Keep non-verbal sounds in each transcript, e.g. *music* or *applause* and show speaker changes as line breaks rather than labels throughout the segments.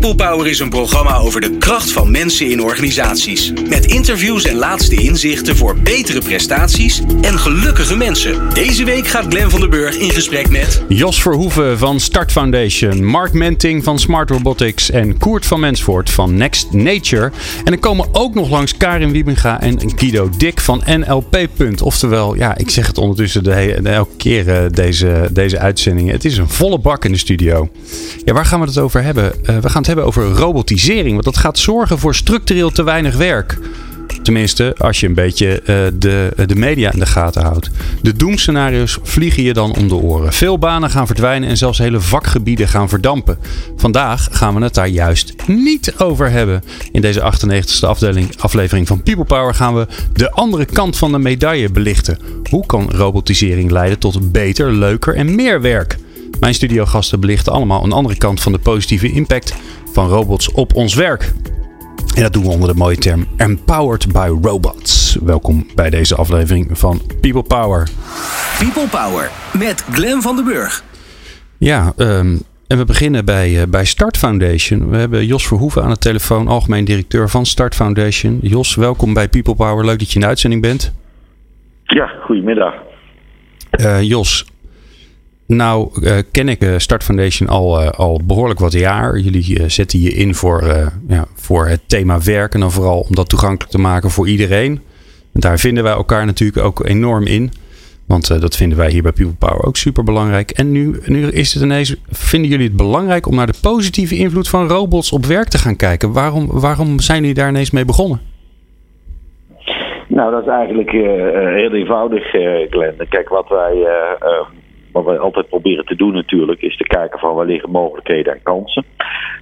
People Power is een programma over de kracht van mensen in organisaties. Met interviews en laatste inzichten voor betere prestaties en gelukkige mensen. Deze week gaat Glen van der Burg in gesprek met...
Jos Verhoeven van Start Foundation, Mark Menting van Smart Robotics en Koert van Mensvoort van Next Nature. En er komen ook nog langs Karin Wiebinga en Guido Dik van NLP. Oftewel, ja, ik zeg het ondertussen de elke keer eh, deze, deze uitzendingen. Het is een volle bak in de studio. Ja, waar gaan we het over hebben? Eh, we gaan het hebben over robotisering. Want dat gaat zorgen voor structureel te weinig werk. Tenminste, als je een beetje eh, de, de media in de gaten houdt. De doemscenario's vliegen je dan om de oren. Veel banen gaan verdwijnen en zelfs hele vakgebieden gaan verdampen. Vandaag gaan we het daar juist niet over hebben. In deze 98e afdeling, aflevering van People Power gaan we de andere kant van de medaille belichten. Hoe kan robotisering leiden tot beter, leuker en meer werk? Mijn studiogasten belichten allemaal een andere kant van de positieve impact van robots op ons werk. En dat doen we onder de mooie term Empowered by Robots. Welkom bij deze aflevering van People Power.
People Power met Glen van der Burg.
Ja, ehm, en we beginnen bij, eh, bij Start Foundation. We hebben Jos Verhoeven aan de telefoon, algemeen directeur van Start Foundation. Jos, welkom bij People Power. Leuk dat je in de uitzending bent.
Ja, goedemiddag.
Eh, Jos, nou eh, ken ik Start Foundation al, eh, al behoorlijk wat jaar. Jullie eh, zetten je in voor, ja, voor het thema werk en vooral om dat toegankelijk te maken voor iedereen. En daar vinden wij elkaar natuurlijk ook enorm in. Want dat vinden wij hier bij People Power ook super belangrijk. En nu, nu is het ineens, vinden jullie het belangrijk om naar de positieve invloed van robots op werk te gaan kijken? Waarom, waarom zijn jullie daar ineens mee begonnen?
Nou, dat is eigenlijk heel eenvoudig, Glenn. Kijk, wat wij, wat wij altijd proberen te doen natuurlijk, is te kijken van waar liggen mogelijkheden en kansen.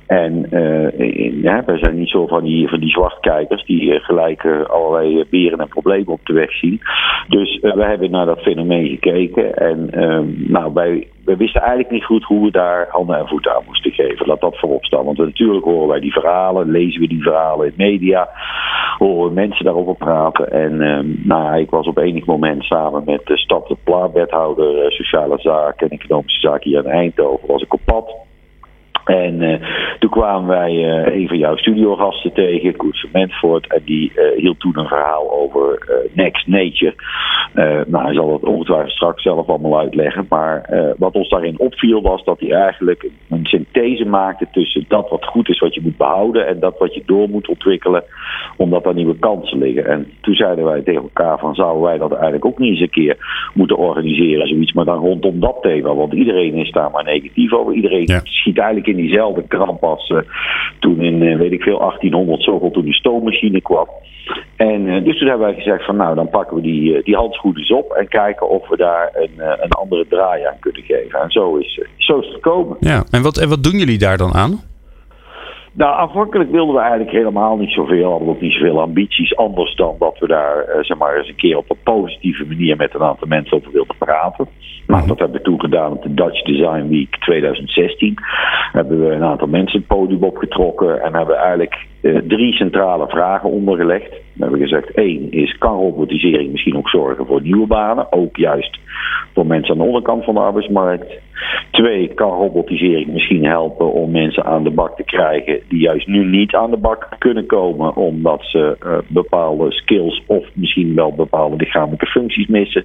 En eh, in- ja, wij zijn niet zo van die, van die zwartkijkers die eh, gelijk eh, allerlei beren en problemen op de weg zien. Dus wij hebben naar dat fenomeen gekeken. En ehm, nou, wij, wij wisten eigenlijk niet goed hoe we daar handen en voeten aan moesten geven. Laat dat voorop staan. Want natuurlijk horen wij die verhalen, lezen we die verhalen in media, horen we mensen daarover praten. En ehm, nou, ja, ik was op enig moment samen met de stad de Pla, wethouder eh, sociale zaken en economische zaken hier in Eindhoven, was ik op pad. En eh, toen kwamen wij eh, een van jouw studiogasten tegen, Koert van Mentvoort. En die eh, hield toen een verhaal over Next Nature. Nou, hij zal het ongetwijfeld straks zelf allemaal uitleggen. Maar wat ons daarin opviel was dat hij eigenlijk een synthese maakte tussen dat wat goed is wat je moet behouden. En dat wat je door moet ontwikkelen, omdat daar nieuwe kansen liggen. En toen zeiden wij tegen elkaar van zouden wij dat eigenlijk ook niet eens een keer moeten organiseren. Zoiets, maar dan rondom dat thema. Want iedereen is daar maar negatief over. Iedereen
Ja.
schiet eigenlijk in diezelfde kramp als eh, toen in, eh, weet ik veel, 1800 zoveel toen die stoommachine kwam. En eh, dus toen hebben wij gezegd van nou, dan pakken we die, die handschoenen eens op en kijken of we daar een, een andere draai aan kunnen geven. En zo is, zo is het gekomen.
Ja, en wat, en wat doen jullie daar dan aan?
Nou, aanvankelijk wilden we eigenlijk helemaal niet zoveel, hadden we ook niet zoveel ambities, anders dan dat we daar eh, zeg maar eens een keer op een positieve manier met een aantal mensen over wilden praten. Nou, dat hebben we toen gedaan op de Dutch Design Week 2016. Hebben we een aantal mensen het podium opgetrokken en hebben we eigenlijk eh, drie centrale vragen ondergelegd. We hebben gezegd, één is, kan robotisering misschien ook zorgen voor nieuwe banen? Ook juist voor mensen aan de onderkant van de arbeidsmarkt. Twee, kan robotisering misschien helpen om mensen aan de bak te krijgen die juist nu niet aan de bak kunnen komen omdat ze eh, bepaalde skills of misschien wel bepaalde lichamelijke functies missen.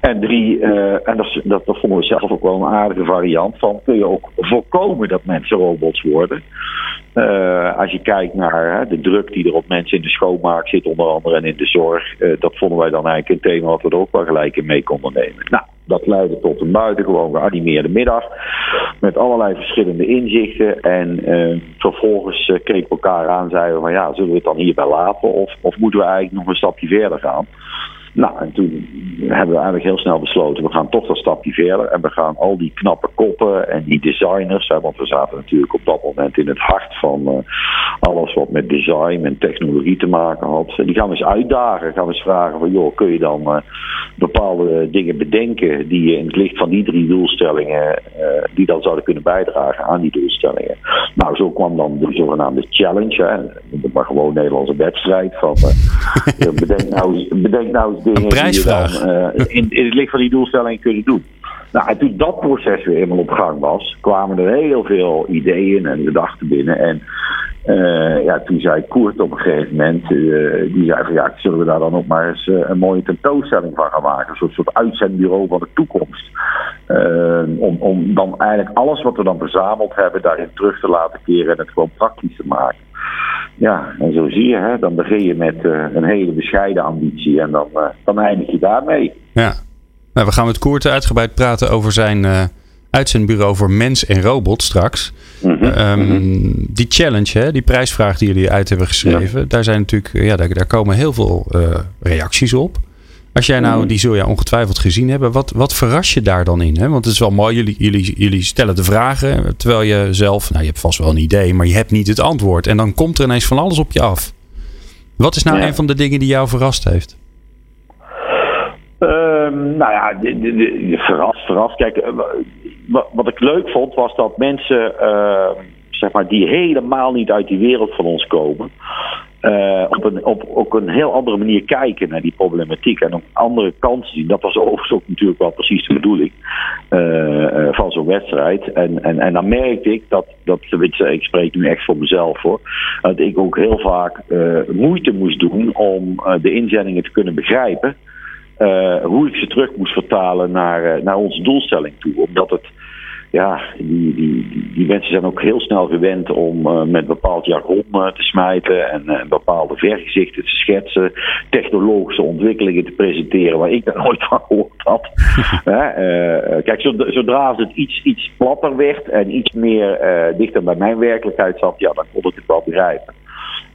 En drie, eh, en dat, dat, vonden we zelf ook wel een aardige variant van, kun je ook voorkomen dat mensen robots worden. Eh, als je kijkt naar hè, de druk die er op mensen in de schoonmaak zit, onder andere en in de zorg, dat vonden wij dan eigenlijk een thema wat we er ook wel gelijk in mee konden nemen. Nou, dat leidde tot een buitengewoon geanimeerde middag met allerlei verschillende inzichten. En eh, vervolgens eh, keken we elkaar aan, zeiden we van ja, zullen we het dan hierbij laten of, of moeten we eigenlijk nog een stapje verder gaan? Nou, en toen hebben we eigenlijk heel snel besloten, we gaan toch dat stapje verder. En we gaan al die knappe koppen en die designers, want we zaten natuurlijk op dat moment in het hart van eh, alles wat met design en technologie te maken had. Die gaan we eens uitdagen, gaan we eens vragen van joh, kun je dan eh, bepaalde dingen bedenken die je in het licht van die drie doelstellingen, eh, die dan zouden kunnen bijdragen aan die doelstellingen. Nou, zo kwam dan de zogenaamde challenge, hè, maar gewoon Nederlandse wedstrijd van *laughs* bedenk, nou, bedenk nou dingen
Een prijsvraag.
die je dan eh, in, in het licht van die doelstelling kunnen doen. Nou, en toen dat proces weer helemaal op gang was, kwamen er heel veel ideeën en gedachten binnen. En eh, ja, toen zei Koert op een gegeven moment, eh, die zei van ja, zullen we daar dan ook maar eens een mooie tentoonstelling van gaan maken. Een soort, soort uitzendbureau van de toekomst. Om, om dan eigenlijk alles wat we dan verzameld hebben daarin terug te laten keren en het gewoon praktisch te maken. Ja, en zo zie je, hè, dan begin je met eh, een hele bescheiden ambitie en dan, eh, dan eindig je daarmee.
Ja. Nou, we gaan met Koert uitgebreid praten over zijn eh, uitzendbureau voor mens en robot straks.
Mhm.
Ehm, Die challenge, hè, die prijsvraag die jullie uit hebben geschreven, daar zijn natuurlijk, ja, daar, daar komen heel veel reacties op. Als jij nou,
Mhm.
die zul je ongetwijfeld gezien hebben, wat, wat verras je daar dan in? Hè? Want het is wel mooi, jullie, jullie, jullie stellen de vragen, terwijl je zelf, nou je hebt vast wel een idee, maar je hebt niet het antwoord. En dan komt er ineens van alles op je af. Wat is nou
Ja.
een van de dingen die jou verrast heeft?
Ehm, nou ja, de, de, de, verrast, verrast. Kijk, eh, wat, wat ik leuk vond was dat mensen, ehm, zeg maar, die helemaal niet uit die wereld van ons komen, eh, op, een, op ook een heel andere manier kijken naar die problematiek en ook andere kansen zien. Dat was overigens ook natuurlijk wel precies de bedoeling eh, eh, van zo'n wedstrijd. En, en, en dan merkte ik dat, dat ik spreek nu echt voor mezelf hoor, dat ik ook heel vaak moeite moest doen om de inzendingen te kunnen begrijpen. Hoe ik ze terug moest vertalen naar, naar onze doelstelling toe. Omdat het, ja, die, die, die, die mensen zijn ook heel snel gewend om eh, met bepaald jargon eh, te smijten en eh, bepaalde vergezichten te schetsen, technologische ontwikkelingen te presenteren waar ik er *laughs* nooit van gehoord had. *laughs* Kijk, zodra, zodra het iets, iets platter werd en iets meer dichter bij mijn werkelijkheid zat, ja, dan kon ik het wel begrijpen.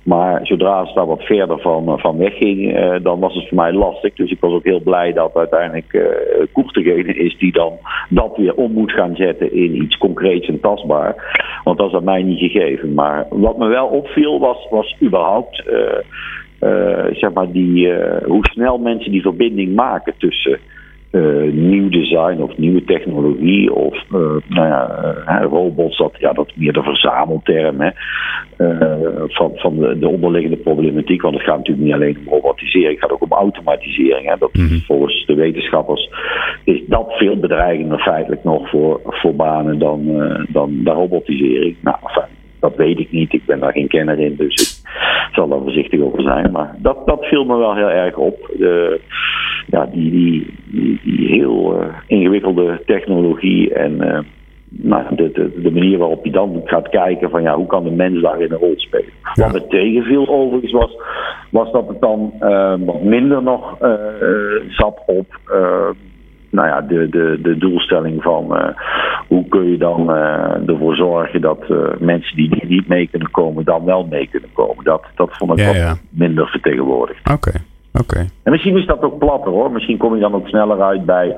Maar zodra het daar wat verder van, eh, van wegging, eh, dan was het voor mij lastig. Dus ik was ook heel blij dat uiteindelijk uh, degene is die dan dat weer om moet gaan zetten in iets concreets en tastbaar. Want dat is aan mij niet gegeven. Maar wat me wel opviel was, was überhaupt zeg maar die, hoe snel mensen die verbinding maken tussen uh, nieuw design of nieuwe technologie of uh, nou ja, uh, robots, dat, ja, dat meer de verzamelterm hè, van, van de, de, onderliggende problematiek. Want het gaat natuurlijk niet alleen om robotisering, het gaat ook om automatisering. Hè. Dat, mm -hmm. Volgens de wetenschappers is dat veel bedreigender feitelijk nog voor, voor banen dan, dan de robotisering. Nou, enfin, dat weet ik niet, ik ben daar geen kenner in, dus ik zal daar voorzichtig over zijn. Maar dat, dat viel me wel heel erg op. De, ja, die, die, die, die heel uh, ingewikkelde technologie en uh, nou, de, de, de, manier waarop je dan gaat kijken van ja, hoe kan de mens daarin een rol spelen. Ja. Wat me tegenviel overigens was, was dat het dan uh, wat minder nog zat op nou ja, de, de, de doelstelling van uh, hoe kun je dan uh, ervoor zorgen dat uh, mensen die niet mee kunnen komen, dan wel mee kunnen komen. Dat, dat vond ik
ja,
wat
ja.
minder vertegenwoordigd.
Oké. Okay. Okay.
En misschien is dat ook platter hoor. Misschien kom je dan ook sneller uit bij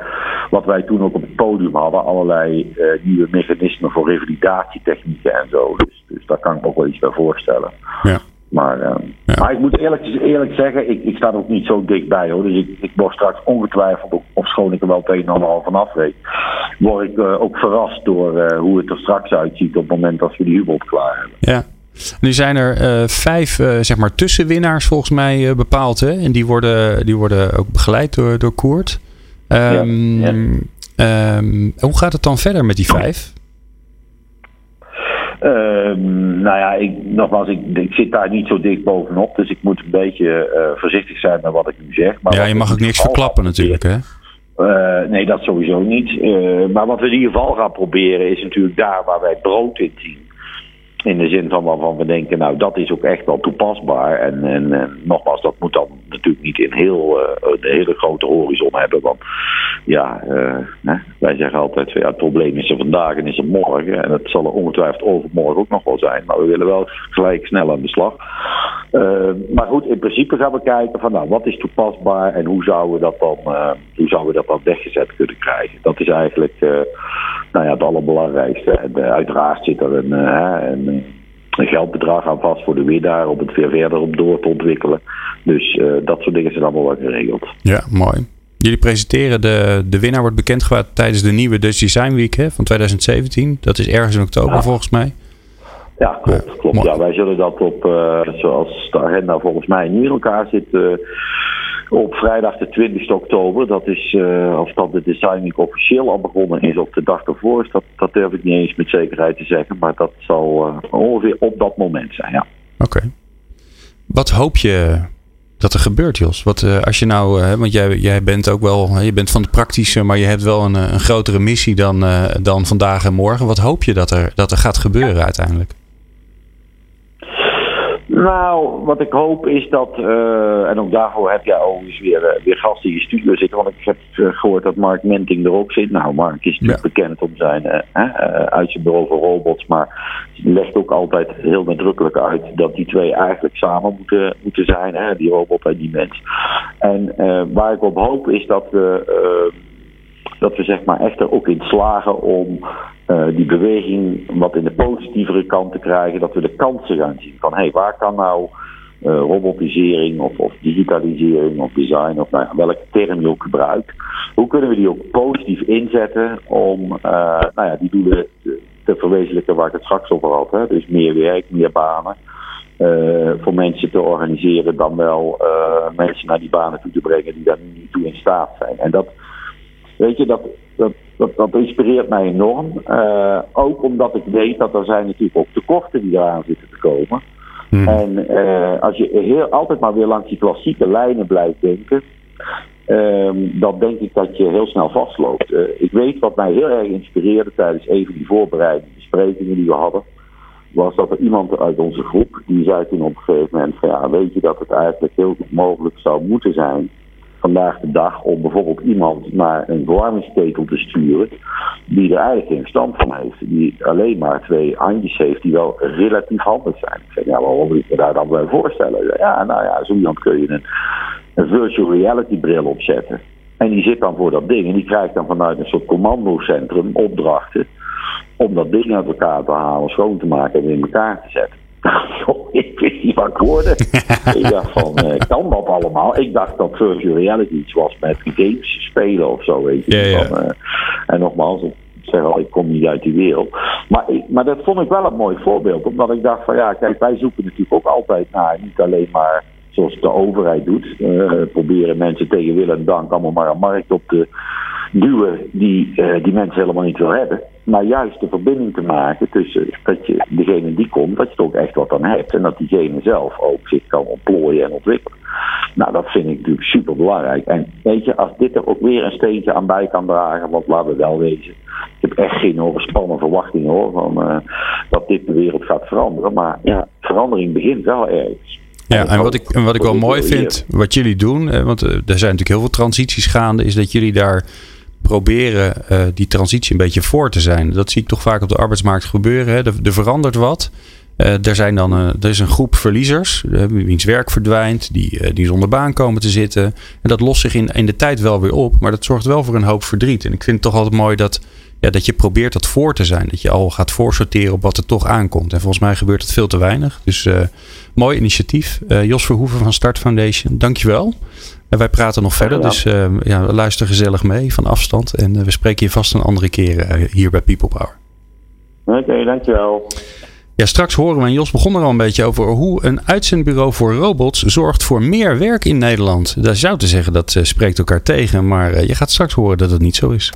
wat wij toen ook op het podium hadden. Allerlei nieuwe mechanismen voor revalidatietechnieken en zo. Dus, dus daar kan ik me ook wel iets bij voorstellen.
Ja.
Maar, uh, ja. maar ik moet eerlijk, eerlijk zeggen, ik, ik sta er ook niet zo dichtbij hoor. Dus ik, ik word straks ongetwijfeld, of schoon ik er wel het een en ander al vanaf weet, word ik uh, ook verrast door uh, hoe het er straks uitziet op het moment dat we die Hubot klaar hebben.
Ja. Nu zijn er uh, vijf zeg maar tussenwinnaars volgens mij bepaald. Hè? En die worden, die worden ook begeleid door, door Koert. Um, ja, ja. Um, hoe gaat het dan verder met die vijf?
Um, nou ja, ik, nogmaals, ik, ik, zit daar niet zo dicht bovenop. Dus ik moet een beetje voorzichtig zijn met wat ik nu zeg. Maar
ja, je mag ook niks verklappen natuurlijk, hè?
Uh, nee, dat sowieso niet. Uh, maar wat we in ieder geval gaan proberen is natuurlijk daar waar wij brood in zien. In de zin van waarvan we denken, nou dat is ook echt wel toepasbaar. En, en, en nogmaals, dat moet dan natuurlijk niet in heel, uh, een hele grote horizon hebben. Want ja, hè, wij zeggen altijd, ja, het probleem is er vandaag en is er morgen. En het zal er ongetwijfeld overmorgen ook nog wel zijn. Maar we willen wel gelijk snel aan de slag. maar goed, in principe gaan we kijken van nou, wat is toepasbaar en hoe zouden we dat dan, hoe zouden we dat dan weggezet kunnen krijgen. Dat is eigenlijk nou ja, het allerbelangrijkste. En uiteraard zit er een een geldbedrag aan vast voor de winnaar om het weer verder op door te ontwikkelen. Dus uh, dat soort dingen zijn allemaal wel geregeld.
Ja, mooi. Jullie presenteren de, de winnaar wordt bekendgemaakt tijdens de nieuwe Dutch Design Week hè, van 2017. Dat is ergens in oktober
ja.
volgens mij.
Ja, klopt. klopt. Ja, wij zullen dat op, uh, zoals de agenda volgens mij nu in elkaar zit, uh, op vrijdag de 20 oktober. Dat is, uh, of dat de Design Week officieel al begonnen is op de dag ervoor. dat, dat durf ik niet eens met zekerheid te zeggen. Maar dat zal uh, ongeveer op dat moment zijn, ja.
Oké. Wat hoop je dat er gebeurt, Jos? Wat, uh, als je nou, want jij, jij bent ook wel, je bent van de praktische, maar je hebt wel een, een grotere missie dan, dan vandaag en morgen. Wat hoop je dat er, dat er gaat gebeuren uiteindelijk?
Nou, wat ik hoop is dat, uh, en ook daarvoor heb jij overigens weer, uh, weer gasten in je studio zitten. Want ik heb uh, gehoord dat Mark Menting er ook zit. Nou, Mark is natuurlijk bekend om zijn uit zijn bureau voor robots. Maar legt ook altijd heel nadrukkelijk uit dat die twee eigenlijk samen moeten, moeten zijn. Hè, die robot en die mens. En waar ik op hoop is dat we dat we zeg maar echt er ook in slagen om uh, die beweging wat in de positievere kant te krijgen. Dat we de kansen gaan zien van hé, hey, waar kan nou uh, robotisering of, of, digitalisering of design of nou, welke term je ook gebruikt. Hoe kunnen we die ook positief inzetten om uh, nou ja, die doelen te, verwezenlijken waar ik het straks over had. Hè? Dus meer werk, meer banen. Voor mensen te organiseren dan wel mensen naar die banen toe te brengen die daar niet toe in staat zijn. En dat, weet je, dat, dat, dat, dat inspireert mij enorm. Uh, ook omdat ik weet dat er zijn natuurlijk ook tekorten die eraan zitten te komen. Hmm. En uh, als je heel, altijd maar weer langs die klassieke lijnen blijft denken, um, dan denk ik dat je heel snel vastloopt. Uh, ik weet wat mij heel erg inspireerde tijdens even die voorbereidende besprekingen die we hadden. Was dat er iemand uit onze groep die zei toen op een gegeven moment: van ja, weet je dat het eigenlijk heel goed mogelijk zou moeten zijn vandaag de dag om bijvoorbeeld iemand naar een verwarmingsketel te sturen die er eigenlijk geen stand van heeft. Die alleen maar twee handjes heeft die wel relatief handig zijn. Ik zeg, ja, waarom moet ik me daar dan bij voorstellen? Ja, nou ja, zo iemand kun je een, een virtual reality bril opzetten. En die zit dan voor dat ding en die krijgt dan vanuit een soort commandocentrum opdrachten om dat ding uit elkaar te halen, schoon te maken en in elkaar te zetten. Ik wist niet wat ik hoorde. *laughs* ik dacht van, uh, kan dat allemaal? Ik dacht dat virtual reality iets was met games spelen of zo, weet je.
Ja, ja.
uh, en nogmaals, ik zeg al, ik kom niet uit die wereld. Maar, ik, maar dat vond ik wel een mooi voorbeeld. Omdat ik dacht van, ja, kijk, wij zoeken natuurlijk ook altijd naar, niet alleen maar zoals de overheid doet. Uh, proberen mensen tegen wil en dank allemaal maar een markt op te duwen die, uh, die mensen helemaal niet wil hebben. Maar juist de verbinding te maken tussen dat je degene die komt, dat je er ook echt wat aan hebt. En dat diegene zelf ook zich kan ontplooien en ontwikkelen. Nou, dat vind ik natuurlijk super belangrijk. En weet je, als dit er ook weer een steentje aan bij kan dragen, want laten we wel wezen. Ik heb echt geen overspannen verwachtingen hoor, van, uh, dat dit de wereld gaat veranderen. Maar ja, verandering begint wel ergens.
Ja, en wat ik, en wat ik wel mooi vind, wat jullie doen, want er zijn natuurlijk heel veel transities gaande, is dat jullie daar proberen uh, die transitie een beetje voor te zijn. Dat zie ik toch vaak op de arbeidsmarkt gebeuren. Hè. Er, er verandert wat. Uh, er, zijn dan, uh, er is een groep verliezers, wiens werk verdwijnt, die, die zonder baan komen te zitten. En dat lost zich in, in de tijd wel weer op, maar dat zorgt wel voor een hoop verdriet. En ik vind het toch altijd mooi dat, ja, dat je probeert dat voor te zijn. Dat je al gaat voorsorteren op wat er toch aankomt. En volgens mij gebeurt het veel te weinig. Dus mooi initiatief. Jos Verhoeven van Start Foundation, dankjewel. En wij praten nog verder, dus uh, ja, luister gezellig mee van afstand. En uh, we spreken je vast een andere keer uh, hier bij People Power.
Oké, okay, dankjewel.
Ja, straks horen we, en Jos begon er al een beetje over, hoe een uitzendbureau voor robots zorgt voor meer werk in Nederland. Daar zou te zeggen, dat spreekt elkaar tegen, maar je gaat straks horen dat het niet zo is.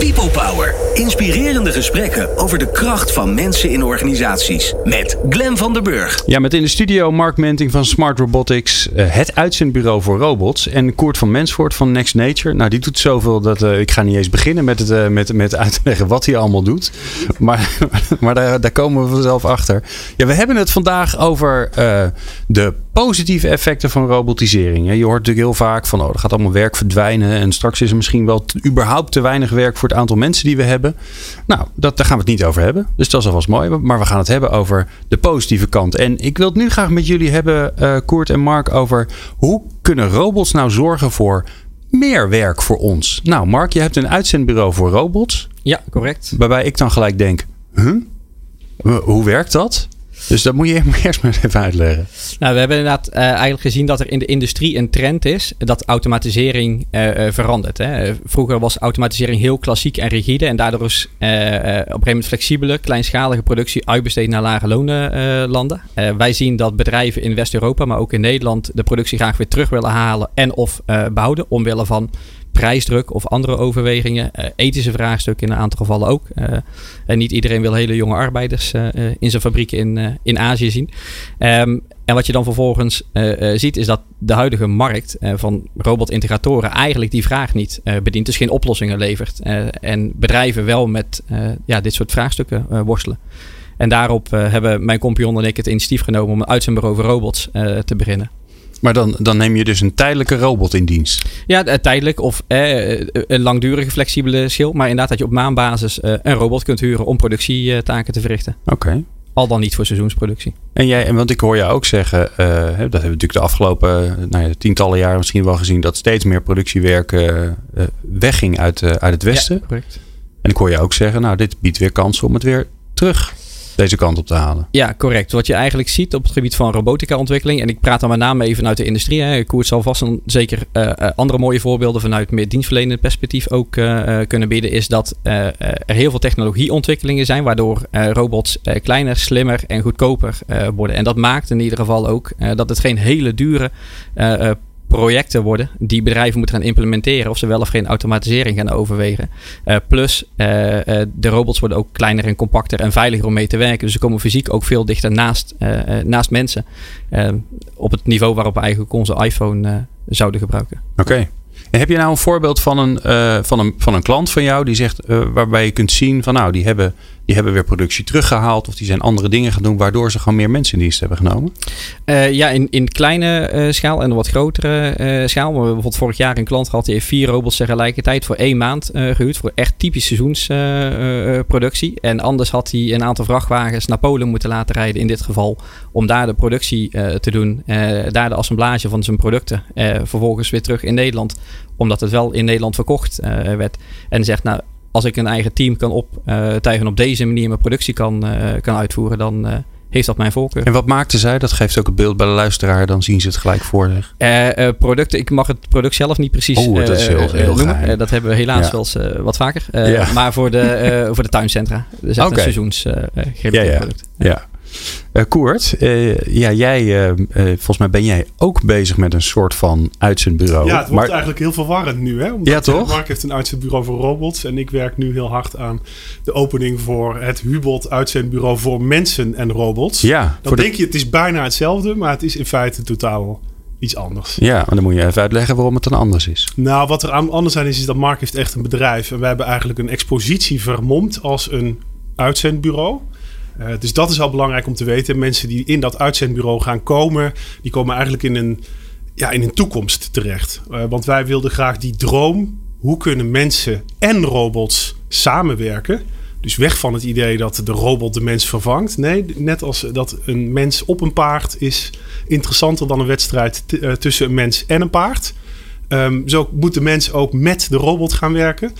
People Power. Inspirerende gesprekken over de kracht van mensen in organisaties. Met Glen van der Burg.
Ja, met in de studio Mark Menting van Smart Robotics. het uitzendbureau voor robots. En Koert van Mensvoort van Next Nature. Nou, die doet zoveel dat uh, ik ga niet eens beginnen met, het, uh, met, met uit wat hij allemaal doet. Maar, *laughs* maar daar, daar komen we vanzelf achter. Ja, we hebben het vandaag over de positieve effecten van robotisering. Je hoort natuurlijk heel vaak van, oh, er gaat allemaal werk verdwijnen. En straks is er misschien wel überhaupt te weinig werk voor het aantal mensen die we hebben. Nou, dat, daar gaan we het niet over hebben. Dus dat is alvast mooi. Maar we gaan het hebben over de positieve kant. En ik wil het nu graag met jullie hebben, uh, Koert en Mark, over hoe kunnen robots nou zorgen voor meer werk voor ons? Nou, Mark, je hebt een uitzendbureau voor robots.
Ja, correct.
Waarbij ik dan gelijk denk, huh? Hoe werkt dat? Dus dat moet je *laughs* eerst maar even uitleggen.
Nou, we hebben inderdaad uh, eigenlijk gezien dat er in de industrie een trend is dat automatisering uh, verandert. Hè. Vroeger was automatisering heel klassiek en rigide en daardoor is op een gegeven moment flexibele, kleinschalige productie uitbesteed naar lage lonen landen. wij zien dat bedrijven in West-Europa, maar ook in Nederland, de productie graag weer terug willen halen en of behouden omwille van prijsdruk of andere overwegingen. Uh, ethische vraagstukken in een aantal gevallen ook. Uh, en niet iedereen wil hele jonge arbeiders uh, in zijn fabrieken in, in Azië zien. Um, en wat je dan vervolgens ziet is dat de huidige markt van robotintegratoren eigenlijk die vraag niet bedient. Dus geen oplossingen levert. en bedrijven wel met ja, dit soort vraagstukken worstelen. En daarop hebben mijn compagnon en ik het initiatief genomen om een uitzendbureau voor robots te beginnen.
Maar dan, dan neem je dus een tijdelijke robot in dienst.
Ja, eh, tijdelijk of eh, een langdurige flexibele schil. Maar inderdaad dat je op maandbasis eh, een robot kunt huren om productietaken te verrichten.
Oké.
Al dan niet voor seizoensproductie.
En jij, en want ik hoor jou ook zeggen, uh, dat hebben we natuurlijk de afgelopen nou ja, tientallen jaren misschien wel gezien, dat steeds meer productiewerk uh, wegging uit, uit het Westen.
Ja, correct.
En ik hoor je ook zeggen, nou, dit biedt weer kansen om het weer terug deze kant op te halen.
Ja, correct. Wat je eigenlijk ziet op het gebied van robotica-ontwikkeling, en ik praat dan met name even vanuit de industrie. Hè. Koert zal vast een, zeker uh, andere mooie voorbeelden vanuit meer dienstverlenend perspectief ook uh, kunnen bieden, is dat er heel veel technologieontwikkelingen zijn, waardoor robots kleiner, slimmer en goedkoper worden. En dat maakt in ieder geval ook dat het geen hele dure projecten worden die bedrijven moeten gaan implementeren of ze wel of geen automatisering gaan overwegen. Uh, plus uh, uh, de robots worden ook kleiner en compacter en veiliger om mee te werken. Dus ze komen fysiek ook veel dichter naast, naast mensen. op het niveau waarop we eigenlijk onze iPhone zouden gebruiken.
Oké. Heb je nou een voorbeeld van een, van een, van een klant van jou die zegt, waarbij je kunt zien van nou, die hebben, die hebben weer productie teruggehaald of die zijn andere dingen gaan doen waardoor ze gewoon meer mensen in dienst hebben genomen?
Uh, ja, in, in kleine schaal en een wat grotere schaal. We hebben bijvoorbeeld vorig jaar een klant gehad die heeft vier robots tegelijkertijd voor één maand gehuurd voor echt typisch seizoensproductie. en anders had hij een aantal vrachtwagens naar Polen moeten laten rijden in dit geval om daar de productie te doen, daar de assemblage van zijn producten, vervolgens weer terug in Nederland omdat het wel in Nederland verkocht werd. En zegt, nou, als ik een eigen team kan optuigen op deze manier mijn productie kan, uh, kan uitvoeren, dan uh, heeft dat mijn voorkeur.
En wat maakte zij? Dat geeft ook het beeld bij de luisteraar. Dan zien ze het gelijk voor zich.
producten, ik mag het product zelf niet precies
oh, dat is heel, heel
noemen. dat hebben we helaas ja. wel eens wat vaker. Ja. Maar voor de, *laughs* voor de tuincentra. Dus echt okay. een seizoensgerelateerd
ja, ja.
product.
ja. Uh, Koert, uh, ja, jij, uh, volgens mij ben jij ook bezig met een soort van uitzendbureau.
Ja, het wordt eigenlijk heel verwarrend nu. Hè?
Omdat ja, toch?
Mark heeft een uitzendbureau voor robots. En ik werk nu heel hard aan de opening voor het Hubot uitzendbureau voor mensen en robots.
Ja,
dan denk de... je, het is bijna hetzelfde, maar het is in feite totaal iets anders.
Ja, maar dan moet je even uitleggen waarom het dan anders is.
Nou, wat er anders aan is, is dat Mark heeft echt een bedrijf. En we hebben eigenlijk een expositie vermomd als een uitzendbureau. Uh, dus dat is al belangrijk om te weten. Mensen die in dat uitzendbureau gaan komen, die komen eigenlijk in een, ja, in een toekomst terecht. Uh, want wij wilden graag die droom, hoe kunnen mensen en robots samenwerken? Dus weg van het idee dat de robot de mens vervangt. Nee, net als dat een mens op een paard is interessanter dan een wedstrijd uh, tussen een mens en een paard. Um, zo moet de mens ook met de robot gaan werken.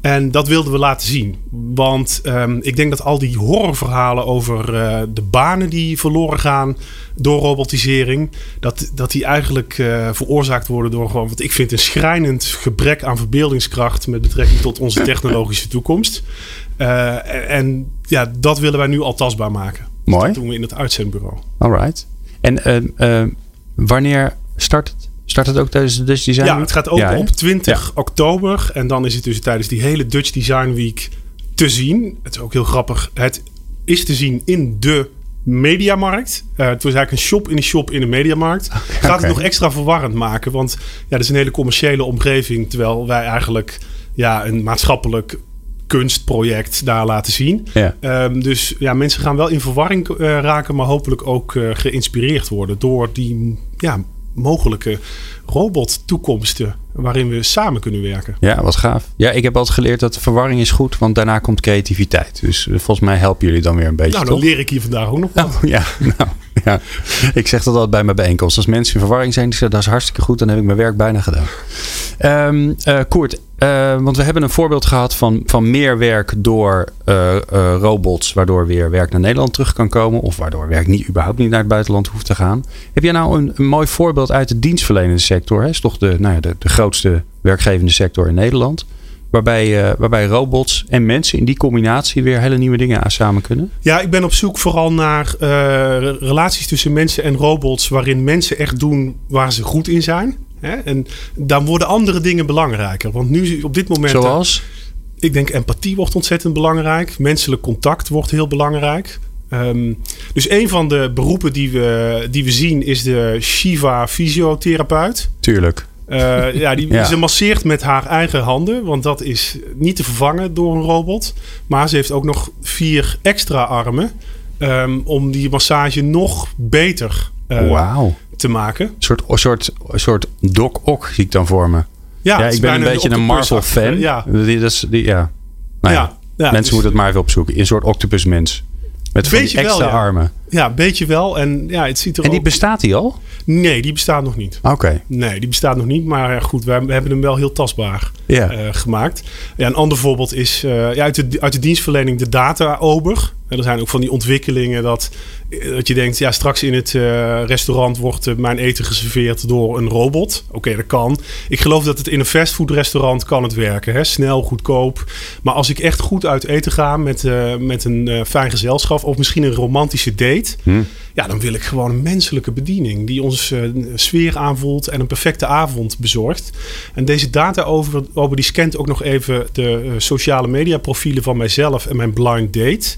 En dat wilden we laten zien. Want um, ik denk dat al die horrorverhalen over uh, de banen die verloren gaan door robotisering, dat, dat die eigenlijk uh, veroorzaakt worden door gewoon, wat ik vind, een schrijnend gebrek aan verbeeldingskracht met betrekking tot onze *laughs* technologische toekomst. Uh, en ja, dat willen wij nu al tastbaar maken.
Mooi.
dat doen we in het uitzendbureau.
Alright. En wanneer start het? Start het ook tijdens de Dutch Design
Ja, het gaat open ja, op 20 ja. oktober. En dan is het dus tijdens die hele Dutch Design Week te zien. Het is ook heel grappig. Het is te zien in de mediamarkt. Uh, het was eigenlijk een shop in een shop in een mediamarkt. Okay. *laughs* Gaat het nog extra verwarrend maken. Want ja, dat is een hele commerciële omgeving. Terwijl wij eigenlijk ja, een maatschappelijk kunstproject daar laten zien.
Ja.
Um, dus ja, mensen gaan wel in verwarring uh, raken, maar hopelijk ook uh, geïnspireerd worden door die ja, mogelijke robottoekomsten waarin we samen kunnen werken.
Ja, wat gaaf. Ja, ik heb altijd geleerd dat verwarring is goed, want daarna komt creativiteit. Dus volgens mij helpen jullie dan weer een beetje.
Nou, dan
toch?
leer ik hier vandaag ook nog wat.
Oh, ja, *laughs* nou, ja, ik zeg dat altijd bij mijn bijeenkomst. Als mensen in verwarring zijn, die zeggen dat is hartstikke goed, dan heb ik mijn werk bijna gedaan. Um, uh, Koert, eh, want we hebben een voorbeeld gehad van, van meer werk door uh, uh, robots, waardoor weer werk naar Nederland terug kan komen. Of waardoor werk niet, überhaupt niet naar het buitenland hoeft te gaan. Heb jij nou een, een mooi voorbeeld uit de dienstverlenende sector? Het is toch de, nou ja, de, de grootste werkgevende sector in Nederland. Waarbij, waarbij robots en mensen in die combinatie weer hele nieuwe dingen aan samen kunnen?
Ja, ik ben op zoek vooral naar relaties tussen mensen en robots. Waarin mensen echt doen waar ze goed in zijn. Hè? En dan worden andere dingen belangrijker. Want nu op dit moment.
Zoals?
Ik denk empathie wordt ontzettend belangrijk. Menselijk contact wordt heel belangrijk. Um, dus een van de beroepen die we, die we zien is de Shiva fysiotherapeut.
Tuurlijk.
Uh, ja, die, *laughs* ja. ze masseert met haar eigen handen, want dat is niet te vervangen door een robot. Maar ze heeft ook nog vier extra armen um, om die massage nog beter uh,
wow
te maken.
Een soort, soort, soort Doc Ock zie ik dan voor me. Ja, ja ik ben een beetje een Marvel-fan. Ja. Die, dat is, die, ja. Nou ja. Mensen dus, moeten het maar even opzoeken. Een soort octopus mens. Met van extra wel, ja. armen.
Ja, beetje wel. En, ja, het ziet er
en die
ook...
bestaat die al?
Nee, die bestaat nog niet.
Oké.
Nee, die bestaat nog niet. Maar goed, we hebben hem wel heel tastbaar uh, gemaakt. Ja, een ander voorbeeld is uh, ja, uit, de, uit de dienstverlening de data-ober. Er zijn ook van die ontwikkelingen dat, eh, dat je denkt... ja, straks in het uh, restaurant wordt uh, mijn eten geserveerd door een robot. Oké, okay, dat kan. Ik geloof dat het in een fastfoodrestaurant kan het werken. Hè? Snel, goedkoop. Maar als ik echt goed uit eten ga met, met een fijn gezelschap... of misschien een romantische date... Hm. ja, dan wil ik gewoon een menselijke bediening... die ons sfeer aanvoelt en een perfecte avond bezorgt. En deze data over, over die scant ook nog even de sociale media profielen van mijzelf en mijn blind date...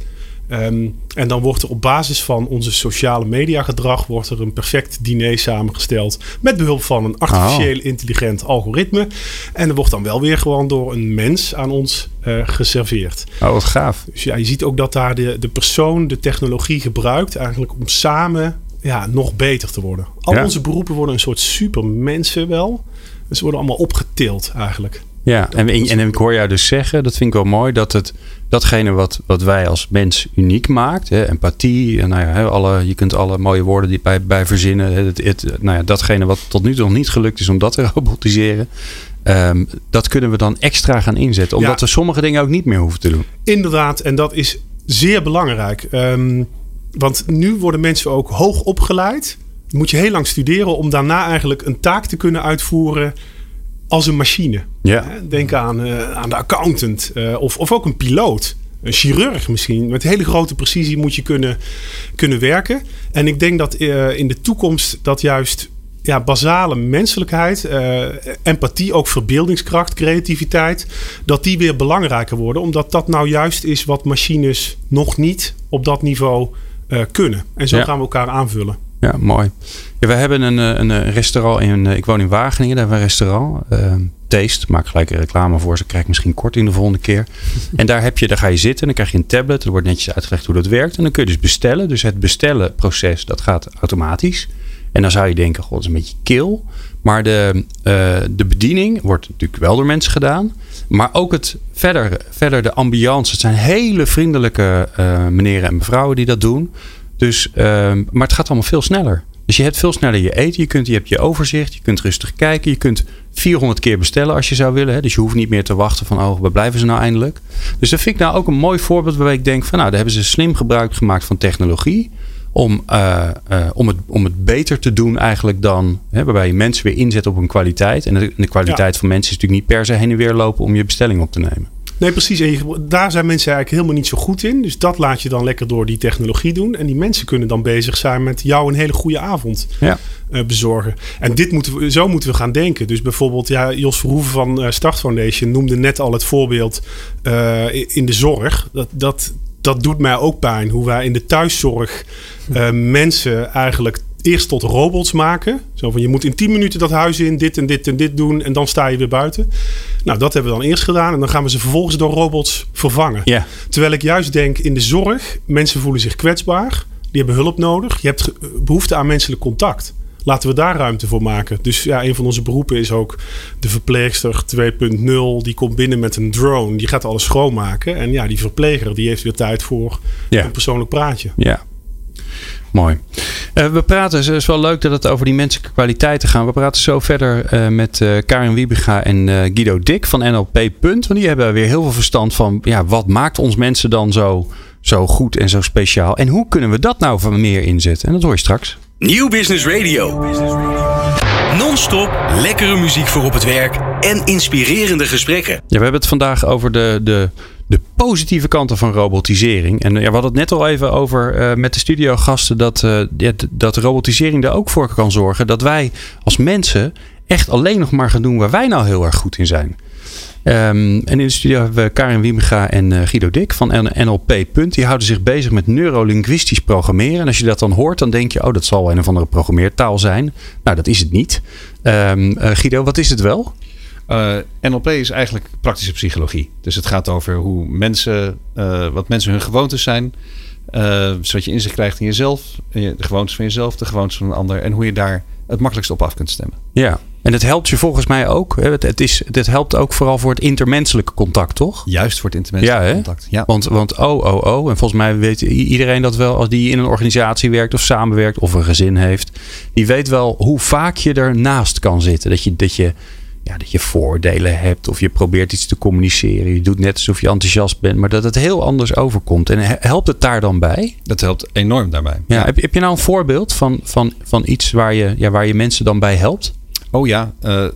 Um, en dan wordt er op basis van onze sociale media gedrag wordt er een perfect diner samengesteld met behulp van een artificieel oh. intelligent algoritme. En er wordt dan wel weer gewoon door een mens aan ons uh, geserveerd.
Oh, wat gaaf.
Dus ja, je ziet ook dat daar de, de persoon de technologie gebruikt eigenlijk om samen ja, nog beter te worden. Al ja. onze beroepen worden een soort supermensen wel. Ze worden allemaal opgetild eigenlijk.
Ja, en, en, ik hoor jou dus zeggen, dat vind ik wel mooi, dat het datgene wat, wat wij als mens uniek maakt, hè, empathie, en nou ja, alle, je kunt alle mooie woorden die bij, bij verzinnen, het, het, nou ja, datgene wat tot nu toe nog niet gelukt is om dat te *laughs* robotiseren, um, dat kunnen we dan extra gaan inzetten, omdat ja. we sommige dingen ook niet meer hoeven te doen.
Inderdaad, en dat is zeer belangrijk. Um, want nu worden mensen ook hoog opgeleid. Moet je heel lang studeren om daarna eigenlijk een taak te kunnen uitvoeren als een machine.
Ja.
Denk aan, uh, aan de accountant uh, of, of ook een piloot. Een chirurg misschien. Met hele grote precisie moet je kunnen, kunnen werken. En ik denk dat uh, in de toekomst dat juist ja, basale menselijkheid, empathie, ook verbeeldingskracht, creativiteit, dat die weer belangrijker worden. Omdat dat nou juist is wat machines nog niet op dat niveau kunnen. En zo ja. gaan we elkaar aanvullen.
Ja, mooi. Ja, we hebben een, eh, een, een restaurant in. Eh, ik woon in Wageningen, daar hebben we een restaurant. Uh, Taste, maak gelijk een reclame voor. Ze krijg ik misschien kort in de volgende keer. *laughs* en daar, heb je, daar ga je zitten, dan krijg je een tablet. Er wordt netjes uitgelegd hoe dat werkt. En dan kun je dus bestellen. Dus het bestellenproces, dat gaat automatisch. En dan zou je denken, god, dat is een beetje kil. Maar de, uh, de bediening wordt natuurlijk wel door mensen gedaan. Maar ook het verder, verder de ambiance. Het zijn hele vriendelijke uh, meneren en mevrouwen die dat doen. Dus, um, maar het gaat allemaal veel sneller. Dus je hebt veel sneller je eten. Je, kunt, je hebt je overzicht. Je kunt rustig kijken. Je kunt 400 keer bestellen als je zou willen. Hè? Dus je hoeft niet meer te wachten van, oh, waar blijven ze nou eindelijk? Dus dat vind ik nou ook een mooi voorbeeld waarbij ik denk van, nou, daar hebben ze slim gebruik gemaakt van technologie. Om, uh, uh, om, het, om het beter te doen eigenlijk dan, hè, waarbij je mensen weer inzet op een kwaliteit. En de, de kwaliteit ja. van mensen is natuurlijk niet per se heen en weer lopen om je bestelling op te nemen.
Nee, precies. En je, daar zijn mensen eigenlijk helemaal niet zo goed in. Dus dat laat je dan lekker door die technologie doen. En die mensen kunnen dan bezig zijn met jou een hele goede avond
ja.
uh, bezorgen. En dit moeten we, zo moeten we gaan denken. Dus bijvoorbeeld, ja, Jos Verhoeven van uh, Start Foundation noemde net al het voorbeeld uh, in de zorg. Dat, dat, dat doet mij ook pijn. Hoe wij in de thuiszorg mensen eigenlijk eerst tot robots maken. Zo van je moet in 10 minuten dat huis in, dit en dit en dit doen en dan sta je weer buiten. Nou, dat hebben we dan eerst gedaan en dan gaan we ze vervolgens door robots vervangen. Terwijl ik juist denk in de zorg, mensen voelen zich kwetsbaar, die hebben hulp nodig. Je hebt behoefte aan menselijk contact. Laten we daar ruimte voor maken. Dus ja, een van onze beroepen is ook de verpleegster 2.0. Die komt binnen met een drone. Die gaat alles schoonmaken. En ja, die verpleger die heeft weer tijd voor
ja.
een persoonlijk praatje.
Ja, Mooi. Uh, we praten, het is wel leuk dat het over die menselijke kwaliteiten gaat. We praten zo verder uh, met uh, Karin Wiebega en Guido Dik van NLP Punt. Want die hebben weer heel veel verstand van ja, wat maakt ons mensen dan zo, zo goed en zo speciaal. En hoe kunnen we dat nou van meer inzetten? En dat hoor je straks.
Nieuw Business Radio. Non-stop lekkere muziek voor op het werk en inspirerende gesprekken. Ja,
we hebben het vandaag over de, de, de positieve kanten van robotisering. En we hadden het net al even over uh, met de studiogasten dat, uh, dat robotisering er ook voor kan zorgen dat wij als mensen echt alleen nog maar gaan doen waar wij nou heel erg goed in zijn. Um, en in de studio hebben we Karin Wiemega en uh, Guido Dik van NLP. Die houden zich bezig met neurolinguistisch programmeren. En als je dat dan hoort, dan denk je, oh, dat zal een of andere programmeertaal zijn. Nou, dat is het niet. Uh, Guido, wat is het wel?
Uh, NLP is eigenlijk praktische psychologie. Dus het gaat over hoe mensen, wat mensen hun gewoontes zijn. zodat je inzicht krijgt in jezelf, de gewoontes van jezelf, de gewoontes van een ander. En hoe je daar het makkelijkst op af kunt stemmen.
Ja, en het helpt je volgens mij ook. Het, het, is, het helpt ook vooral voor het intermenselijke contact, toch?
Juist voor het intermenselijke contact. Ja.
Want, want oh, oh, oh. En volgens mij weet iedereen dat wel als die in een organisatie werkt of samenwerkt of een gezin heeft. Die weet wel hoe vaak je ernaast kan zitten. Dat je, dat je, ja, dat je voordelen hebt of je probeert iets te communiceren. Je doet net alsof je enthousiast bent, maar dat het heel anders overkomt. En helpt het daar dan bij?
Dat helpt enorm daarbij.
Ja, Heb, heb je nou een voorbeeld van, van, van iets waar je, ja, waar je mensen dan bij helpt?
Oh ja, uh,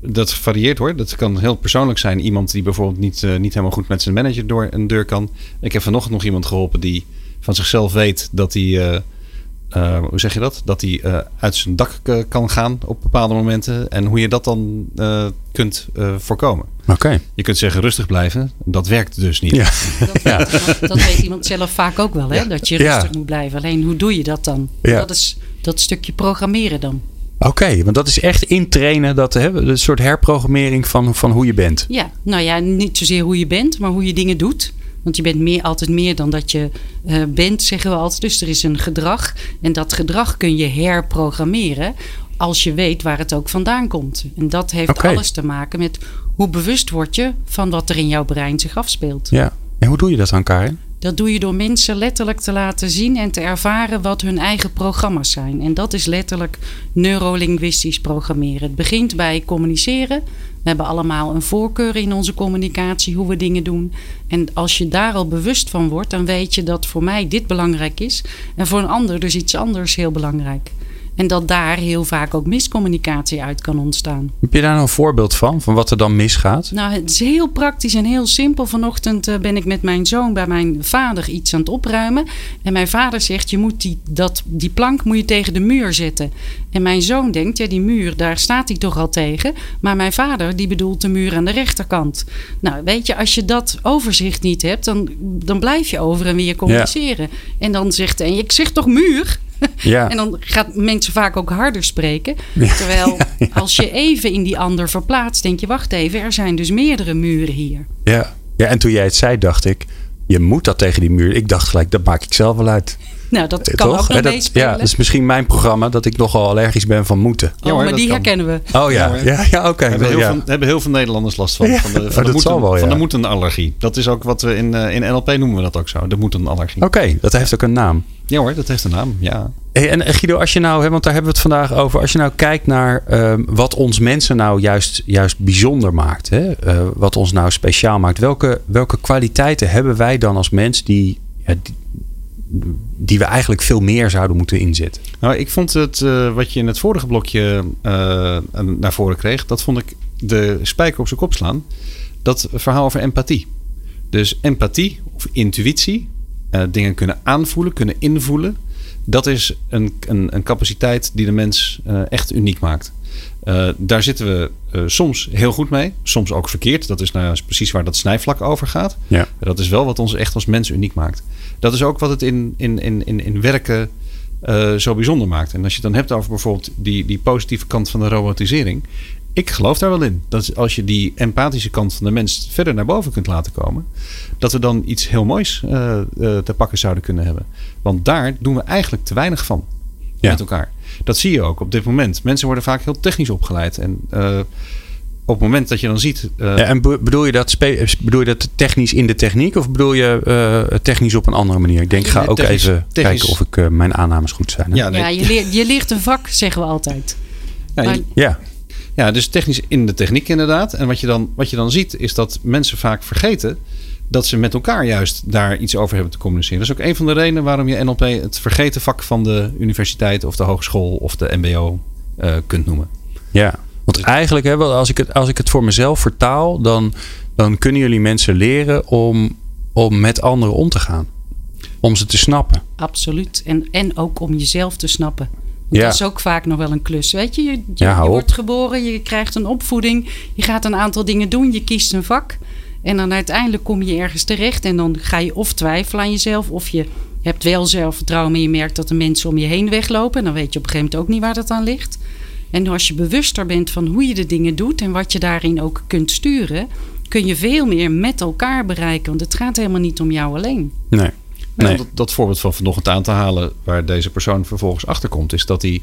dat varieert hoor. Dat kan heel persoonlijk zijn. Iemand die bijvoorbeeld niet, uh, niet helemaal goed met zijn manager door een deur kan. Ik heb vanochtend nog iemand geholpen die van zichzelf weet dat hij. Uh, hoe zeg je dat? Dat hij uit zijn dak kan gaan op bepaalde momenten. En hoe je dat dan kunt voorkomen.
Oké.
Je kunt zeggen rustig blijven. Dat werkt dus niet. Ja.
Dat, ja. dat, dat, weet iemand zelf vaak ook wel. Hè? Dat je rustig moet blijven. Alleen hoe doe je dat dan? Dat is dat stukje programmeren dan.
Oké, want dat is echt intrainen, dat, hè, een soort herprogrammering van, van hoe je bent.
Ja, nou ja, niet zozeer hoe je bent, maar hoe je dingen doet. Want je bent meer, altijd meer dan dat je uh, bent, zeggen we altijd. Dus er is een gedrag. En dat gedrag kun je herprogrammeren als je weet waar het ook vandaan komt. En dat heeft okay. alles te maken met hoe bewust word je van wat er in jouw brein zich afspeelt.
Ja, en hoe doe je dat dan, Karin?
Dat doe je door mensen letterlijk te laten zien en te ervaren wat hun eigen programma's zijn. En dat is letterlijk neurolinguistisch programmeren. Het begint bij communiceren. We hebben allemaal een voorkeur in onze communicatie, hoe we dingen doen. En als je daar al bewust van wordt, dan weet je dat voor mij dit belangrijk is. En voor een ander dus iets anders heel belangrijk. En dat daar heel vaak ook miscommunicatie uit kan ontstaan.
Heb je daar nou een voorbeeld van, van wat er dan misgaat?
Nou, het is heel praktisch en heel simpel. Vanochtend eh, ben ik met mijn zoon bij mijn vader iets aan het opruimen. En mijn vader zegt, je moet die, dat, die plank moet je tegen de muur zetten. En mijn zoon denkt, ja die muur, daar staat hij toch al tegen. Maar mijn vader, die bedoelt de muur aan de rechterkant. Nou, weet je, als je dat overzicht niet hebt, dan, dan blijf je over en weer communiceren. En dan zegt hij, ik zeg toch muur? *laughs* Ja. en dan gaat mensen vaak ook harder spreken. Terwijl *laughs* als je even in die ander verplaatst, denk je: wacht even, er zijn dus meerdere muren hier.
Ja, ja en toen jij het zei, dacht ik: je moet dat tegen die muur. Ik dacht gelijk: dat maak ik zelf wel uit.
Nou, dat kan Toch? ook nog dat,
Ja, dat is misschien mijn programma dat ik nogal allergisch ben van moeten.
Oh, ja, maar die herkennen we.
Oh ja, ja, ja, oké. Okay.
Hebben, heel veel, hebben heel veel Nederlanders last van. Van de, van oh, de, moeten, wel, van de moetenallergie. Dat is ook wat we in, uh, in NLP noemen we dat ook zo. De moetenallergie.
Oké, dat heeft ook een naam.
Ja hoor, dat heeft een naam, ja.
Hey, en Guido, als je nou, want daar hebben we het vandaag over. Als je nou kijkt naar uh, wat ons mensen nou juist, juist bijzonder maakt. Hè? Uh, wat ons nou speciaal maakt. Welke, welke kwaliteiten hebben wij dan als mens die, ja, die die we eigenlijk veel meer zouden moeten inzetten.
Nou, ik vond het, uh, wat je in het vorige blokje uh, naar voren kreeg, dat vond ik de spijker op zijn kop slaan. Dat verhaal over empathie. Dus empathie of intuïtie, uh, dingen kunnen aanvoelen, kunnen invoelen. Dat is een, een, een capaciteit die de mens echt uniek maakt. Uh, daar zitten we uh, soms heel goed mee, soms ook verkeerd. Dat is nou precies waar dat snijvlak over gaat. Ja. Dat is wel wat ons echt als mens uniek maakt. Dat is ook wat het in, in, in, in, in werken uh, zo bijzonder maakt. En als je het dan hebt over bijvoorbeeld die, die positieve kant van de robotisering. Ik geloof daar wel in. Dat als je die empathische kant van de mens verder naar boven kunt laten komen. Dat we dan iets heel moois te pakken zouden kunnen hebben. Want daar doen we eigenlijk te weinig van. Met elkaar. Dat zie je ook op dit moment. Mensen worden vaak heel technisch opgeleid. En uh, op het moment dat je dan ziet. Uh,
ja, en bedoel je, dat bedoel je dat technisch in de techniek of bedoel je uh, technisch op een andere manier? Ik denk, ga ook even kijken of ik uh, mijn aannames goed zijn. Hè?
Ja, nee. ja je, leert, je leert een vak, zeggen we altijd.
Ja, maar, ja. ja, dus technisch in de techniek inderdaad. En wat je, dan, wat je dan ziet, is dat mensen vaak vergeten dat ze met elkaar juist daar iets over hebben te communiceren. Dat is ook een van de redenen waarom je NLP het vergeten vak van de universiteit of de hogeschool of de MBO kunt noemen.
Ja, want eigenlijk, hè, als, ik het, als ik het voor mezelf vertaal, dan, dan kunnen jullie mensen leren om, om met anderen om te gaan. Om ze te snappen.
Absoluut. En, en ook om jezelf te snappen. Want ja. Dat is ook vaak nog wel een klus. Weet je, je, je, wordt geboren, je krijgt een opvoeding, je gaat een aantal dingen doen, je kiest een vak. En dan uiteindelijk kom je ergens terecht en dan ga je of twijfelen aan jezelf, of je hebt wel zelfvertrouwen, maar je merkt dat de mensen om je heen weglopen. En dan weet je op een gegeven moment ook niet waar dat aan ligt. En als je bewuster bent van hoe je de dingen doet en wat je daarin ook kunt sturen, kun je veel meer met elkaar bereiken. Want het gaat helemaal niet om jou alleen.
Nee. nee.
Dat, dat, voorbeeld van vanochtend aan te halen, waar deze persoon vervolgens achterkomt, is dat hij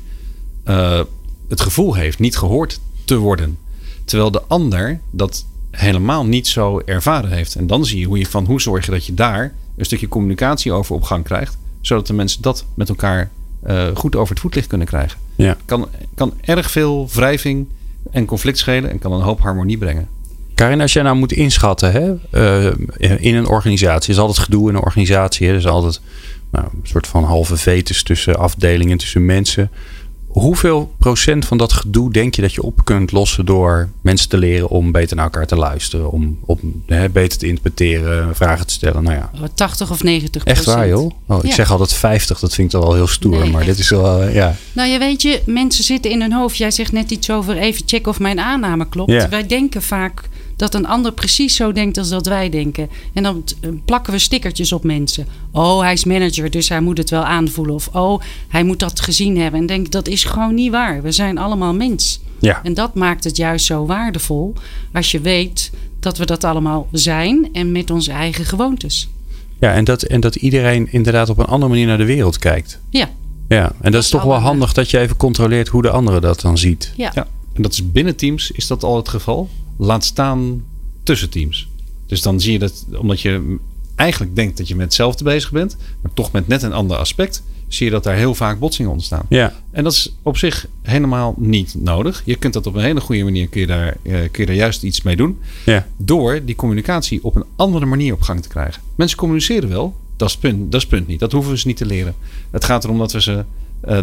uh, het gevoel heeft niet gehoord te worden. Terwijl de ander dat helemaal niet zo ervaren heeft. En dan zie je hoe je van hoe zorg je dat je daar een stukje communicatie over op gang krijgt, zodat de mensen dat met elkaar uh, goed over het voetlicht kunnen krijgen.
Ja.
Kan, kan erg veel wrijving en conflict schelen en kan een hoop harmonie brengen.
Karin, als jij nou moet inschatten hè, uh, in een organisatie, is altijd gedoe in een organisatie. Hè, er is altijd nou, een soort van halve vetus tussen afdelingen, tussen mensen. Hoeveel procent van dat gedoe denk je dat je op kunt lossen door mensen te leren om beter naar elkaar te luisteren, om, om hè, beter te interpreteren, vragen te stellen? Nou ja.
80 of 90
procent. Echt waar joh? Oh, ik zeg altijd 50, dat vind ik wel heel stoer, maar dit is wel, uh, ja.
Nou je weet je, mensen zitten in hun hoofd. Jij zegt net iets over even checken of mijn aanname klopt. Wij denken vaak dat een ander precies zo denkt als dat wij denken. En dan eh, plakken we stickertjes op mensen. Oh, hij is manager, dus hij moet het wel aanvoelen. Of oh, hij moet dat gezien hebben. En denk, dat is gewoon niet waar. We zijn allemaal mens.
Ja.
En dat maakt het juist zo waardevol als je weet dat we dat allemaal zijn en met onze eigen gewoontes.
Ja, en dat, en dat iedereen inderdaad op een andere manier naar de wereld kijkt.
Ja.
Ja, en dat, dat is toch wel handig dat je even controleert hoe de andere dat dan ziet.
Ja. ja.
En dat is binnen teams, is dat al het geval? Laat staan tussen teams. Dus dan zie je dat, omdat je eigenlijk denkt dat je met hetzelfde bezig bent, maar toch met net een ander aspect, zie je dat daar heel vaak botsingen ontstaan.
Ja.
En dat is op zich helemaal niet nodig. Je kunt dat op een hele goede manier, kun je daar, uh, kun je daar juist iets mee doen.
Ja.
Door die communicatie op een andere manier op gang te krijgen. Mensen communiceren wel, dat is het punt, dat is punt niet. Dat hoeven we ze niet te leren. Het gaat erom dat we ze uh,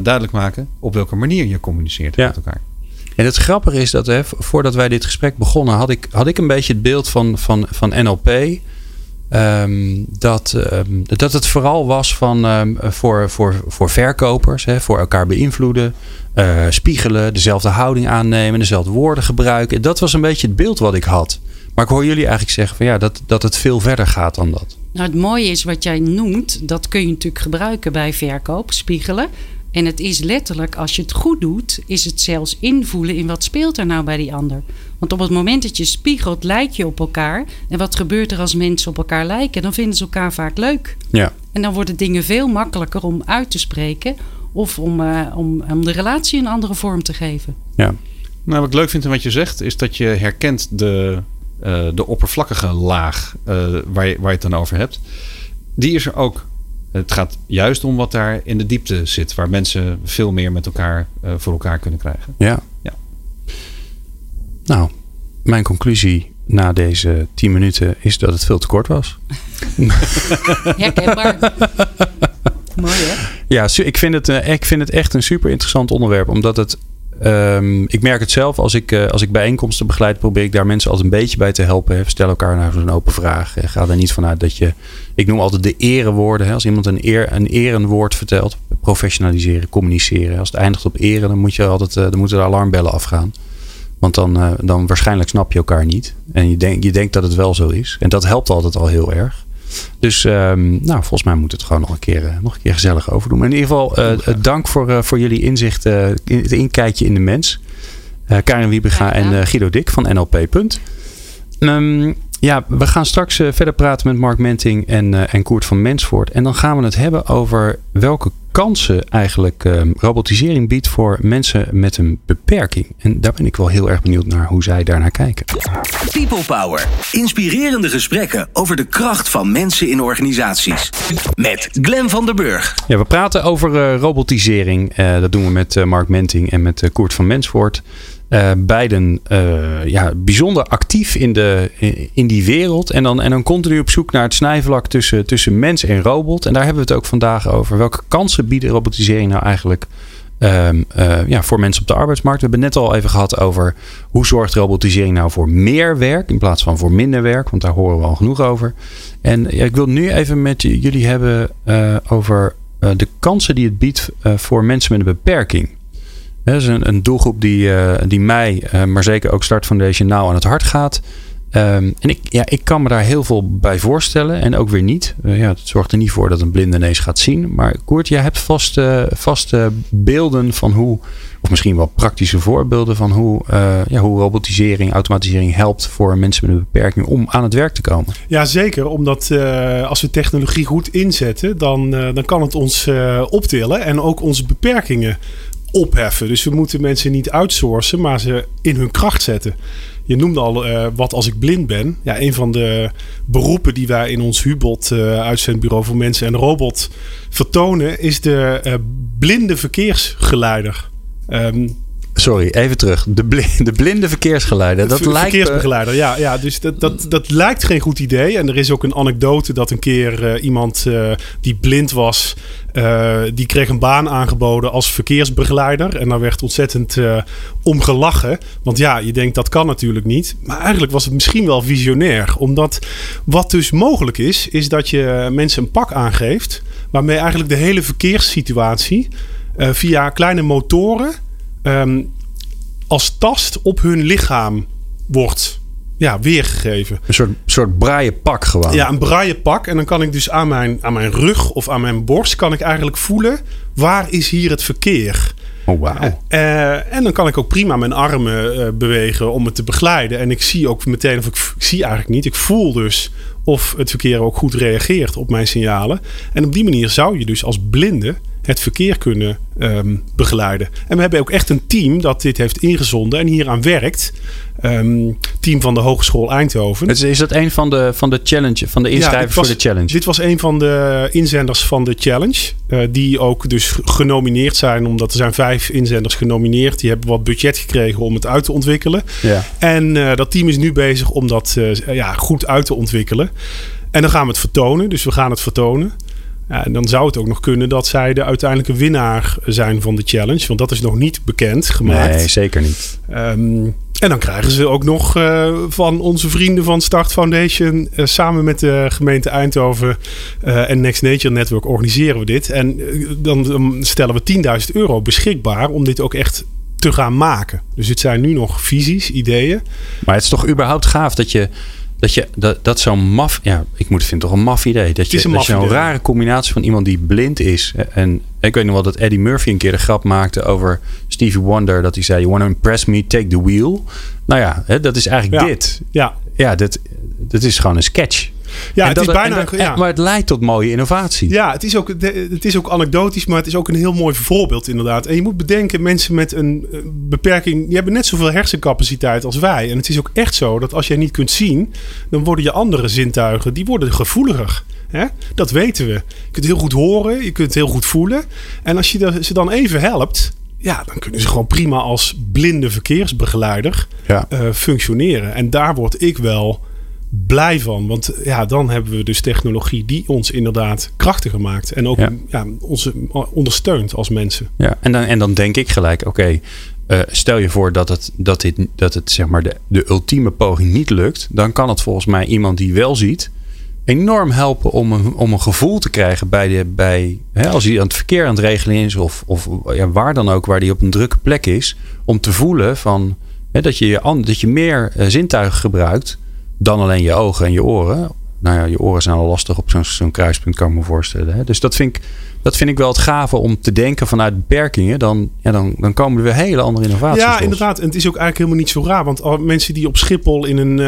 duidelijk maken op welke manier je communiceert
ja.
met elkaar.
En het grappige is dat hè, voordat wij dit gesprek begonnen, had ik, had ik een beetje het beeld van, van, van NLP. Um, dat, um, dat het vooral was van, um, voor, voor, voor verkopers, hè, voor elkaar beïnvloeden, uh, spiegelen, dezelfde houding aannemen, dezelfde woorden gebruiken. Dat was een beetje het beeld wat ik had. Maar ik hoor jullie eigenlijk zeggen van ja, dat, dat het veel verder gaat dan dat.
Nou, het mooie is wat jij noemt, dat kun je natuurlijk gebruiken bij verkoop, spiegelen. En het is letterlijk, als je het goed doet, is het zelfs invoelen in wat speelt er nou bij die ander. Want op het moment dat je spiegelt, lijk je op elkaar. En wat gebeurt er als mensen op elkaar lijken? Dan vinden ze elkaar vaak leuk.
Ja.
En dan worden dingen veel makkelijker om uit te spreken. Of om, uh, om, om de relatie een andere vorm te geven.
Ja.
Nou, wat ik leuk vind in wat je zegt, is dat je herkent de, uh, de oppervlakkige laag uh, waar, je, waar je het dan over hebt. Die is er ook. Het gaat juist om wat daar in de diepte zit, waar mensen veel meer met elkaar uh, voor elkaar kunnen krijgen.
Ja.
ja.
Nou, mijn conclusie na deze tien minuten is dat het veel te kort was. *laughs*
Herkenbaar. Mooi hè?
Ja, ik vind, het, uh, ik vind het echt een super interessant onderwerp, omdat het Um, ik merk het zelf, als ik, uh, als ik bijeenkomsten begeleid, probeer ik daar mensen altijd een beetje bij te helpen. Hè. Stel elkaar nou zo'n open vraag. Ga er niet vanuit dat je. Ik noem altijd de erewoorden. Hè. Als iemand een, eer, een erenwoord vertelt, professionaliseren, communiceren. Als het eindigt op eren, dan, moet je altijd, uh, dan moeten de alarmbellen afgaan. Want dan, uh, dan waarschijnlijk snap je elkaar niet. En je, denk, je denkt dat het wel zo is. En dat helpt altijd al heel erg. Dus um, nou, volgens mij moet het gewoon nog een keer, uh, nog een keer gezellig over doen. Maar in ieder geval, uh, dank voor, uh, voor jullie inzicht, in, het inkijkje in de mens. Karin Wiebega en Guido Dik van NLP. Um, ja, we gaan straks verder praten met Mark Menting en, en Koert van Mensvoort. En dan gaan we het hebben over welke kansen eigenlijk ehm, robotisering biedt voor mensen met een beperking. En daar ben ik wel heel erg benieuwd naar hoe zij daarnaar kijken.
People Power. Inspirerende gesprekken over de kracht van mensen in organisaties. Met Glen van der Burg.
Ja, we praten over eh, robotisering. Eh, dat doen we met eh, Mark Menting en met Koert van Mensvoort. Uh, beiden uh, ja, bijzonder actief in, de, in die wereld. En dan, en dan continu op zoek naar het snijvlak tussen, tussen mens en robot. En daar hebben we het ook vandaag over. Welke kansen biedt robotisering nou eigenlijk uh, ja, voor mensen op de arbeidsmarkt? We hebben net al even gehad over hoe zorgt robotisering nou voor meer werk in plaats van voor minder werk. Want daar horen we al genoeg over. En ik wil nu even met jullie hebben over de kansen die het biedt voor mensen met een beperking. Dat is een, een doelgroep die, uh, die mij, uh, maar zeker ook Start Foundation, nou aan het hart gaat. Um, en ik, ja, ik kan me daar heel veel bij voorstellen en ook weer niet. Uh, ja, het zorgt er niet voor dat een blinde ineens gaat zien. Maar Koert, jij hebt vaste, vaste beelden van hoe, of misschien wel praktische voorbeelden van hoe, ja, hoe robotisering, automatisering helpt voor mensen met een beperking om aan het werk te komen.
Ja, zeker. Omdat als we technologie goed inzetten, dan, dan kan het ons optillen en ook onze beperkingen opheffen. Dus we moeten mensen niet outsourcen, maar ze in hun kracht zetten. Je noemde al uh, wat als ik blind ben. Ja, een van de beroepen die wij in ons Hubot uh, uitzendbureau voor mensen en robot vertonen, is de uh, blinde verkeersgeleider. Um,
Sorry, even terug. De, blinde, *laughs* de blinde verkeersgeleider. Dat lijkt,
verkeersbegeleider, ja. ja dus dat, dat, dat lijkt geen goed idee. En er is ook een anekdote dat een keer uh, iemand uh, die blind was... Uh, die kreeg een baan aangeboden als verkeersbegeleider. En daar werd ontzettend om gelachen. Want ja, je denkt dat kan natuurlijk niet. Maar eigenlijk was het misschien wel visionair. Omdat wat dus mogelijk is, is dat je mensen een pak aangeeft... waarmee eigenlijk de hele verkeerssituatie via kleine motoren um, als tast op hun lichaam wordt ja, weergegeven.
Een soort, soort braille pak gewoon.
Ja, een braille pak. En dan kan ik dus aan mijn, aan mijn rug of aan mijn borst... kan ik eigenlijk voelen... waar is hier het verkeer?
Oh, wow.
Uh, en dan kan ik ook prima mijn armen uh, bewegen om het te begeleiden. En ik zie ook meteen, of ik, ik, zie eigenlijk niet, ik voel dus of het verkeer ook goed reageert op mijn signalen. En op die manier zou je dus als blinde het verkeer kunnen um, begeleiden. En we hebben ook echt een team dat dit heeft ingezonden en hier aan werkt. Um, team van de Hogeschool Eindhoven.
Is, is dat een van de, van de challenge, van de inschrijvers ja, voor de challenge?
Dit was een van de inzenders van de challenge. Uh, die ook dus genomineerd zijn, omdat er zijn vijf inzenders genomineerd. Die hebben wat budget gekregen om het uit te ontwikkelen.
Ja.
En uh, dat team is nu bezig om dat uh, ja, goed uit te ontwikkelen. En dan gaan we het vertonen. Dus we gaan het vertonen. Ja, en dan zou het ook nog kunnen dat zij de uiteindelijke winnaar zijn van de challenge. Want dat is nog niet bekend gemaakt.
Nee, zeker niet.
Um, en dan krijgen ze ook nog uh, van onze vrienden van Start Foundation... Uh, samen met de gemeente Eindhoven uh, en Next Nature Network organiseren we dit. En dan, dan stellen we 10.000 euro beschikbaar om dit ook echt te gaan maken. Dus het zijn nu nog visies, ideeën.
Maar het is toch überhaupt gaaf dat je dat je dat, dat zo'n maf, ja, ik moet vind toch een maf idee. Dat je, een zo'n rare combinatie van iemand die blind is. En ik weet nog wel dat Eddie Murphy een keer de grap maakte over Stevie Wonder. Dat hij zei: You want to impress me, take the wheel. Nou ja, hè, dat is eigenlijk
ja.
dit.
Ja,
ja dit, dit is gewoon een sketch.
Ja,
en
het
dat,
is bijna. ja.
Maar het leidt tot mooie innovatie.
Ja, het is, ook, het is ook anekdotisch, maar het is ook een heel mooi voorbeeld, inderdaad. En je moet bedenken, mensen met een beperking, die hebben net zoveel hersencapaciteit als wij. En het is ook echt zo dat als jij niet kunt zien, dan worden je andere zintuigen, die worden gevoeliger. Hè? Dat weten we. Je kunt heel goed horen, je kunt heel goed voelen. En als je ze dan even helpt, ja, dan kunnen ze gewoon prima als blinde verkeersbegeleider
ja.
uh, functioneren. En daar word ik wel blij van. Want ja, dan hebben we dus technologie die ons inderdaad krachtiger maakt. En ook
ja.
Ja, ons ondersteunt als mensen.
Ja, en dan, en dan denk ik gelijk, oké, okay, uh, stel je voor dat het, dat dit, dat het zeg maar de, de ultieme poging niet lukt. Dan kan het volgens mij iemand die wel ziet enorm helpen om een, om een gevoel te krijgen bij de, bij, hè, als hij aan het verkeer aan het regelen is of, of ja, waar dan ook, waar hij op een drukke plek is, om te voelen van, hè, dat, je, dat je meer uh, zintuigen gebruikt dan alleen je ogen en je oren. Nou ja, je oren zijn al lastig op zo'n zo'n kruispunt, kan ik me voorstellen. Hè? Dus dat vind, ik, dat vind ik wel het gave om te denken vanuit beperkingen. Dan, ja, dan, dan komen er weer hele andere innovaties.
Ja,
los.
inderdaad. En het is ook eigenlijk helemaal niet zo raar. Want mensen die op Schiphol in een uh,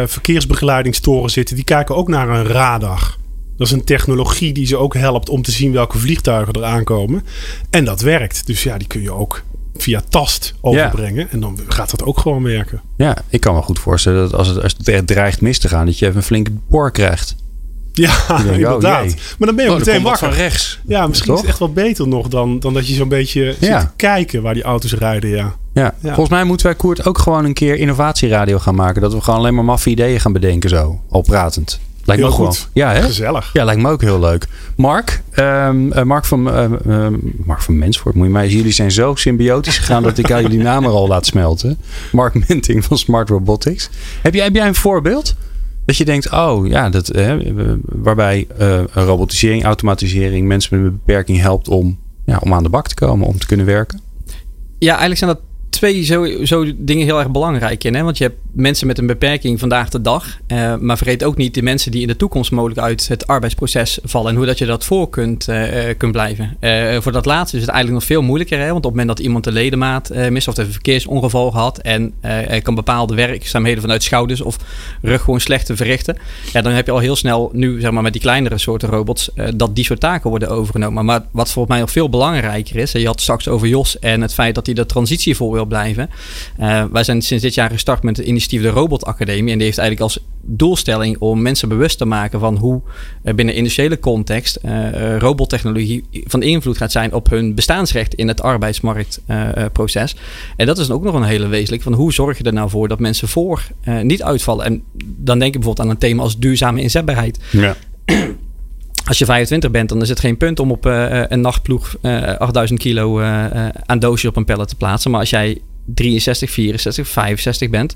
uh, verkeersbegeleidingstoren zitten, die kijken ook naar een radar. Dat is een technologie die ze ook helpt om te zien welke vliegtuigen er aankomen. En dat werkt. Dus ja, die kun je ook via tast overbrengen. En dan gaat dat ook gewoon werken.
Ja, ik kan me goed voorstellen dat als het, als het dreigt mis te gaan, dat je even een flinke boor krijgt.
Ja,
denk, oh,
inderdaad. maar dan ben je ook
Oh, er
meteen wakker.
van rechts.
Ja, misschien is het echt wel beter nog dan, dan dat je zo'n beetje
Ja.
zit te kijken waar die auto's rijden. Ja.
Ja. volgens mij moeten wij Koert ook gewoon een keer innovatieradio gaan maken. Dat we gewoon alleen maar maffe ideeën gaan bedenken zo, al pratend. Lijkt me ook
goed.
gewoon. Ja, hè?
Gezellig.
Ja, lijkt me ook heel leuk. Mark, ehm, eh, Mark, van, eh, eh, Mark van Mensvoort, moet je mij jullie zijn zo symbiotisch gegaan dat ik al jullie namen al laat smelten. Mark *laughs* Menting van Smart Robotics. Heb jij, heb jij een voorbeeld? Dat je denkt, oh ja, dat, waarbij eh, robotisering, automatisering mensen met een beperking helpt om, ja, om aan de bak te komen, om te kunnen werken?
Ja, eigenlijk zijn dat twee zo, zo dingen heel erg belangrijk in. Hè? Want je hebt mensen met een beperking vandaag de dag. eh, maar vergeet ook niet de mensen die in de toekomst mogelijk uit het arbeidsproces vallen. En hoe dat je dat voor kunt, eh, eh, kunt blijven. Voor dat laatste is het eigenlijk nog veel moeilijker. Hè? Want op het moment dat iemand een ledemaat mist of een verkeersongeval gehad. En kan bepaalde werkzaamheden vanuit schouders of rug gewoon slecht te verrichten. Ja, dan heb je al heel snel nu zeg maar met die kleinere soorten robots. dat die soort taken worden overgenomen. Maar wat volgens mij nog veel belangrijker is. Je had straks over Jos en het feit dat hij de transitie voor wil blijven. Eh, wij zijn sinds dit jaar gestart met het initiatief de Robot Academie. En die heeft eigenlijk als doelstelling om mensen bewust te maken van hoe binnen industriële context eh, robottechnologie van invloed gaat zijn op hun bestaansrecht in het arbeidsmarktproces. en dat is ook nog een hele wezenlijk van hoe zorg je er nou voor dat mensen voor niet uitvallen. En dan denk ik bijvoorbeeld aan een thema als duurzame inzetbaarheid.
Ja.
Als je 25 bent, dan is het geen punt om op eh, een nachtploeg eh 8000 kilo eh, eh, aan doosjes op een pallet te plaatsen. Maar als jij 63, 64, 65 bent,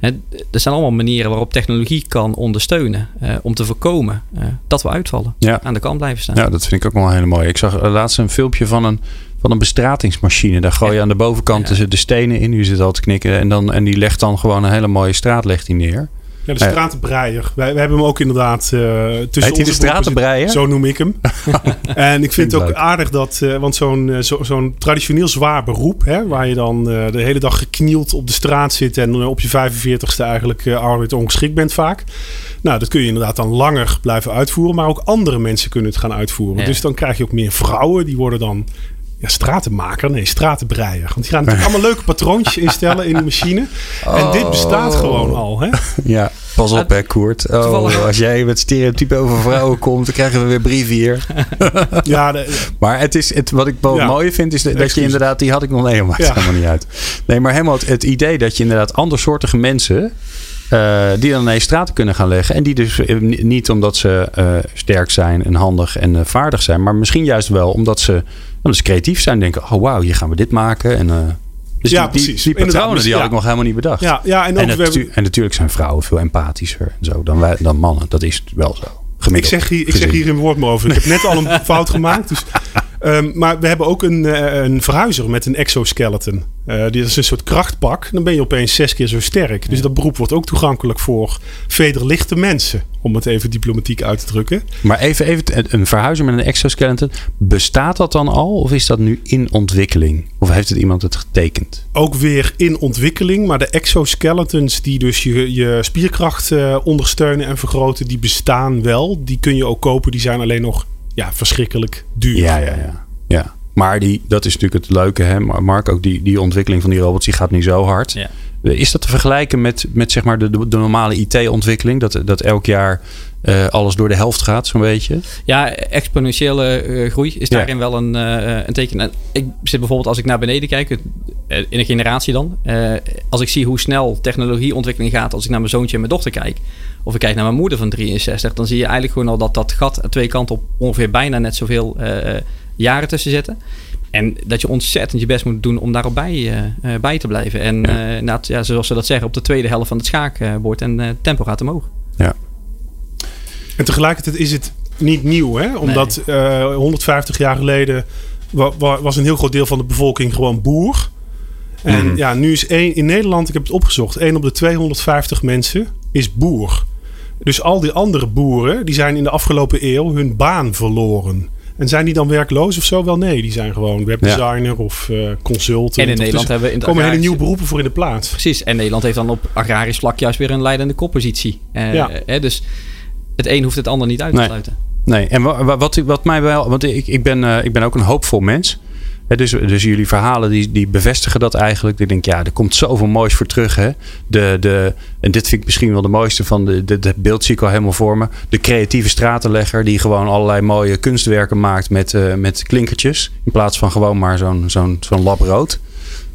hè, er zijn allemaal manieren waarop technologie kan ondersteunen eh, om te voorkomen eh, dat we uitvallen.
Ja.
Aan de kant blijven staan.
Ja, dat vind ik ook wel een hele mooie. Ik zag eh, laatst een filmpje van een, van een bestratingsmachine. Daar gooi je aan de bovenkant
Ja.
de, de stenen in. U zit al te knikken. En, dan, en die legt dan gewoon een hele mooie straat legt die neer.
Ja, de stratenbreier. Wij, wij hebben hem ook inderdaad eh tussen
Heet hij de
onze
stratenbreier?
Zo noem ik hem. *laughs* en ik vind het ook
leuk.
aardig dat, eh, want zo'n eh, zo, zo'n traditioneel zwaar beroep, hè, waar je dan eh, de hele dag geknield op de straat zit en op je 45ste eigenlijk arbeid ongeschikt bent vaak. Nou, dat kun je inderdaad dan langer blijven uitvoeren, maar ook andere mensen kunnen het gaan uitvoeren.
Ja.
Dus dan krijg je ook meer vrouwen, die worden dan ja, stratenmaker, nee, stratenbreier. Want die gaan natuurlijk *laughs* allemaal leuke patroontjes instellen in die machine. En dit bestaat gewoon al, hè?
Ja, pas op hè Koert. Oh,
Toevallig-
als jij met stereotypen over vrouwen komt, dan krijgen we weer brieven hier. *laughs*
Ja, de-
Maar het is, het, wat ik wel
Ja.
mooi vind, is dat, dat je inderdaad, die had ik nog nee, maakt
Ja.
helemaal niet uit. Nee, maar helemaal het, het idee dat je inderdaad andersoortige mensen, eh, die dan ineens straten kunnen gaan leggen. En die dus eh, ni- niet omdat ze eh, sterk zijn en handig en vaardig zijn, maar misschien juist wel omdat ze, omdat ze creatief zijn. Denken, oh wauw, hier gaan we dit maken. En, dus
Ja,
die, die,
precies.
die patronen
Inderdaad,
die had
ja.
ik nog helemaal niet bedacht.
ja, ja, en
En,
we
natu-
hebben-
en natuurlijk zijn vrouwen veel empathischer en zo dan, wij, dan mannen. Dat is wel zo.
Ik zeg, hier, ik zeg hier een woord meer over. Ik heb net al een *laughs* fout gemaakt. Dus, ehm, maar we hebben ook een, eh, een verhuizer met een exoskeleton. Eh dit is een soort krachtpak. Dan ben je opeens zes keer zo sterk. Dus dat beroep wordt ook toegankelijk voor vederlichte mensen. Om het even diplomatiek uit te drukken.
Maar even, even een verhuizer met een exoskeleton. Bestaat dat dan al of is dat nu in ontwikkeling? Of heeft het iemand het getekend?
Ook weer in ontwikkeling. Maar de exoskeletons die dus je, je spierkracht eh, ondersteunen en vergroten. Die bestaan wel. Die kun je ook kopen. Die zijn alleen nog ja, verschrikkelijk duur.
Ja, ja, ja. ja. Maar die, dat is natuurlijk het leuke, hè? Maar Mark, ook die, die ontwikkeling van die robots, die gaat nu zo hard.
Ja.
Is dat te vergelijken met, met zeg maar de, de, de normale IT-ontwikkeling? Dat, dat elk jaar eh, alles door de helft gaat, zo'n beetje?
Ja, exponentiële eh, groei is
Ja.
daarin wel een, eh, een teken. En ik zit bijvoorbeeld als ik naar beneden kijk, in een generatie dan. eh, als ik zie hoe snel technologieontwikkeling gaat, als ik naar mijn zoontje en mijn dochter kijk. Of ik kijk naar mijn moeder van 63, dan zie je eigenlijk gewoon al dat dat gat aan twee kanten op ongeveer bijna net zoveel eh, jaren tussen zitten. En dat je ontzettend je best moet doen om daarop bij, eh, eh, bij te blijven. En eh, inderdaad, ja, zoals ze dat zeggen, op de tweede helft van het schaakbord. En eh, het tempo gaat omhoog.
Ja.
En tegelijkertijd is het niet nieuw, hè? Omdat eh 150 jaar geleden wa- wa- was een heel groot deel van de bevolking gewoon boer. En
Mhm.
ja, nu is één, in Nederland, ik heb het opgezocht, 1 op de 250 mensen is boer. Dus al die andere boeren, die zijn in de afgelopen eeuw hun baan verloren. En zijn die dan werkloos of zo? Wel nee, die zijn gewoon webdesigner of eh consultant.
En in
Of
Nederland
dus
hebben we in
komen hele nieuwe beroepen voor in de plaats.
Precies, en Nederland heeft dan op agrarisch vlak juist weer een leidende koppositie. Eh,
Ja.
eh, dus het een hoeft het ander niet uit te
Nee.
sluiten.
Nee, en wat, wat, wat mij wel, want ik, ik, ben, uh, ik ben ook een hoopvol mens. Dus, dus jullie verhalen die, die bevestigen dat eigenlijk. Ik denk, ja, er komt zoveel moois voor terug. Hè? De, de, en dit vind ik misschien wel de mooiste van de, de, de beeld zie ik al helemaal voor me. De creatieve stratenlegger die gewoon allerlei mooie kunstwerken maakt met, uh, met klinkertjes. In plaats van gewoon maar zo'n zo'n zo'n lab rood.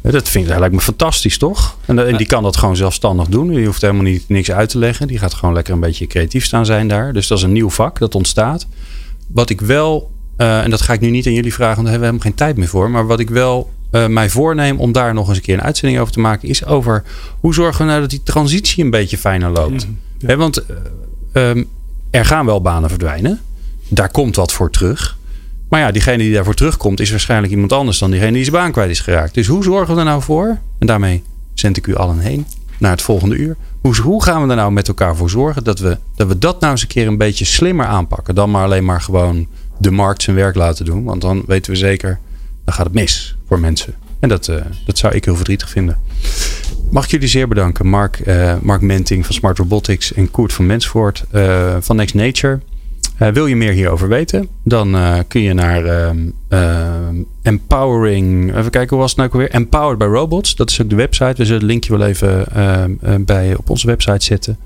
Dat, vind, dat lijkt me fantastisch, toch? En, en, die kan dat gewoon zelfstandig doen. Je hoeft helemaal niet, niks uit te leggen. Die gaat gewoon lekker een beetje creatief staan zijn daar. Dus dat is een nieuw vak dat ontstaat. Wat ik wel, uh, en dat ga ik nu niet aan jullie vragen, want daar hebben we helemaal geen tijd meer voor. Maar wat ik wel uh, mij voorneem om daar nog eens een keer een uitzending over te maken, is over hoe zorgen we nou dat die transitie een beetje fijner loopt. Mm, ja. want uh, um, er gaan wel banen verdwijnen. Daar komt wat voor terug. Maar ja, diegene die daarvoor terugkomt is waarschijnlijk iemand anders dan diegene die zijn baan kwijt is geraakt. Dus hoe zorgen we er nou voor? En daarmee zend ik u allen heen naar het volgende uur. Hoe, hoe gaan we er nou met elkaar voor zorgen dat we, dat we dat nou eens een keer een beetje slimmer aanpakken. Dan maar alleen maar gewoon de markt zijn werk laten doen. Want dan weten we zeker, dan gaat het mis voor mensen. En dat, uh, dat zou ik heel verdrietig vinden. Mag ik jullie zeer bedanken. Mark, uh, Mark Menting van Smart Robotics en Koert van Mensvoort uh, van Next Nature. Wil je meer hierover weten? Dan kun je naar Empowering. Even kijken, hoe was het nou weer? Empowered by Robots. Dat is ook de website. We zullen het linkje wel even bij, op onze website zetten.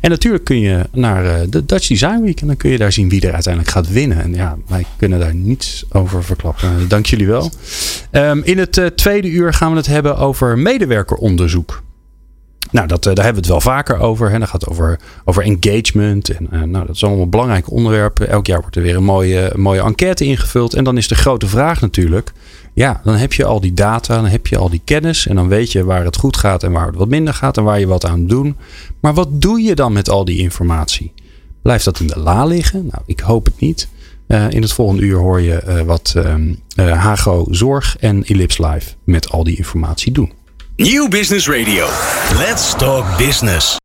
En natuurlijk kun je naar de Dutch Design Week. En dan kun je daar zien wie er uiteindelijk gaat winnen. En ja, wij kunnen daar niets over verklappen. Dank jullie wel. Um, in het tweede uur gaan we het hebben over medewerkeronderzoek. Nou, dat, daar hebben we het wel vaker over. Hè. Dat gaat over, over engagement. En, nou, dat is allemaal belangrijke onderwerpen. Elk jaar wordt er weer een mooie, mooie enquête ingevuld. En dan is de grote vraag natuurlijk. Ja, dan heb je al die data, dan heb je al die kennis. En dan weet je waar het goed gaat en waar het wat minder gaat. En waar je wat aan doet. Maar wat doe je dan met al die informatie? Blijft dat in de la liggen? Nou, ik hoop het niet. Uh, in het volgende uur hoor je uh, wat uh, Hago Zorg en Ellipse Live met al die informatie doen.
Nieuw Business Radio. Let's talk business.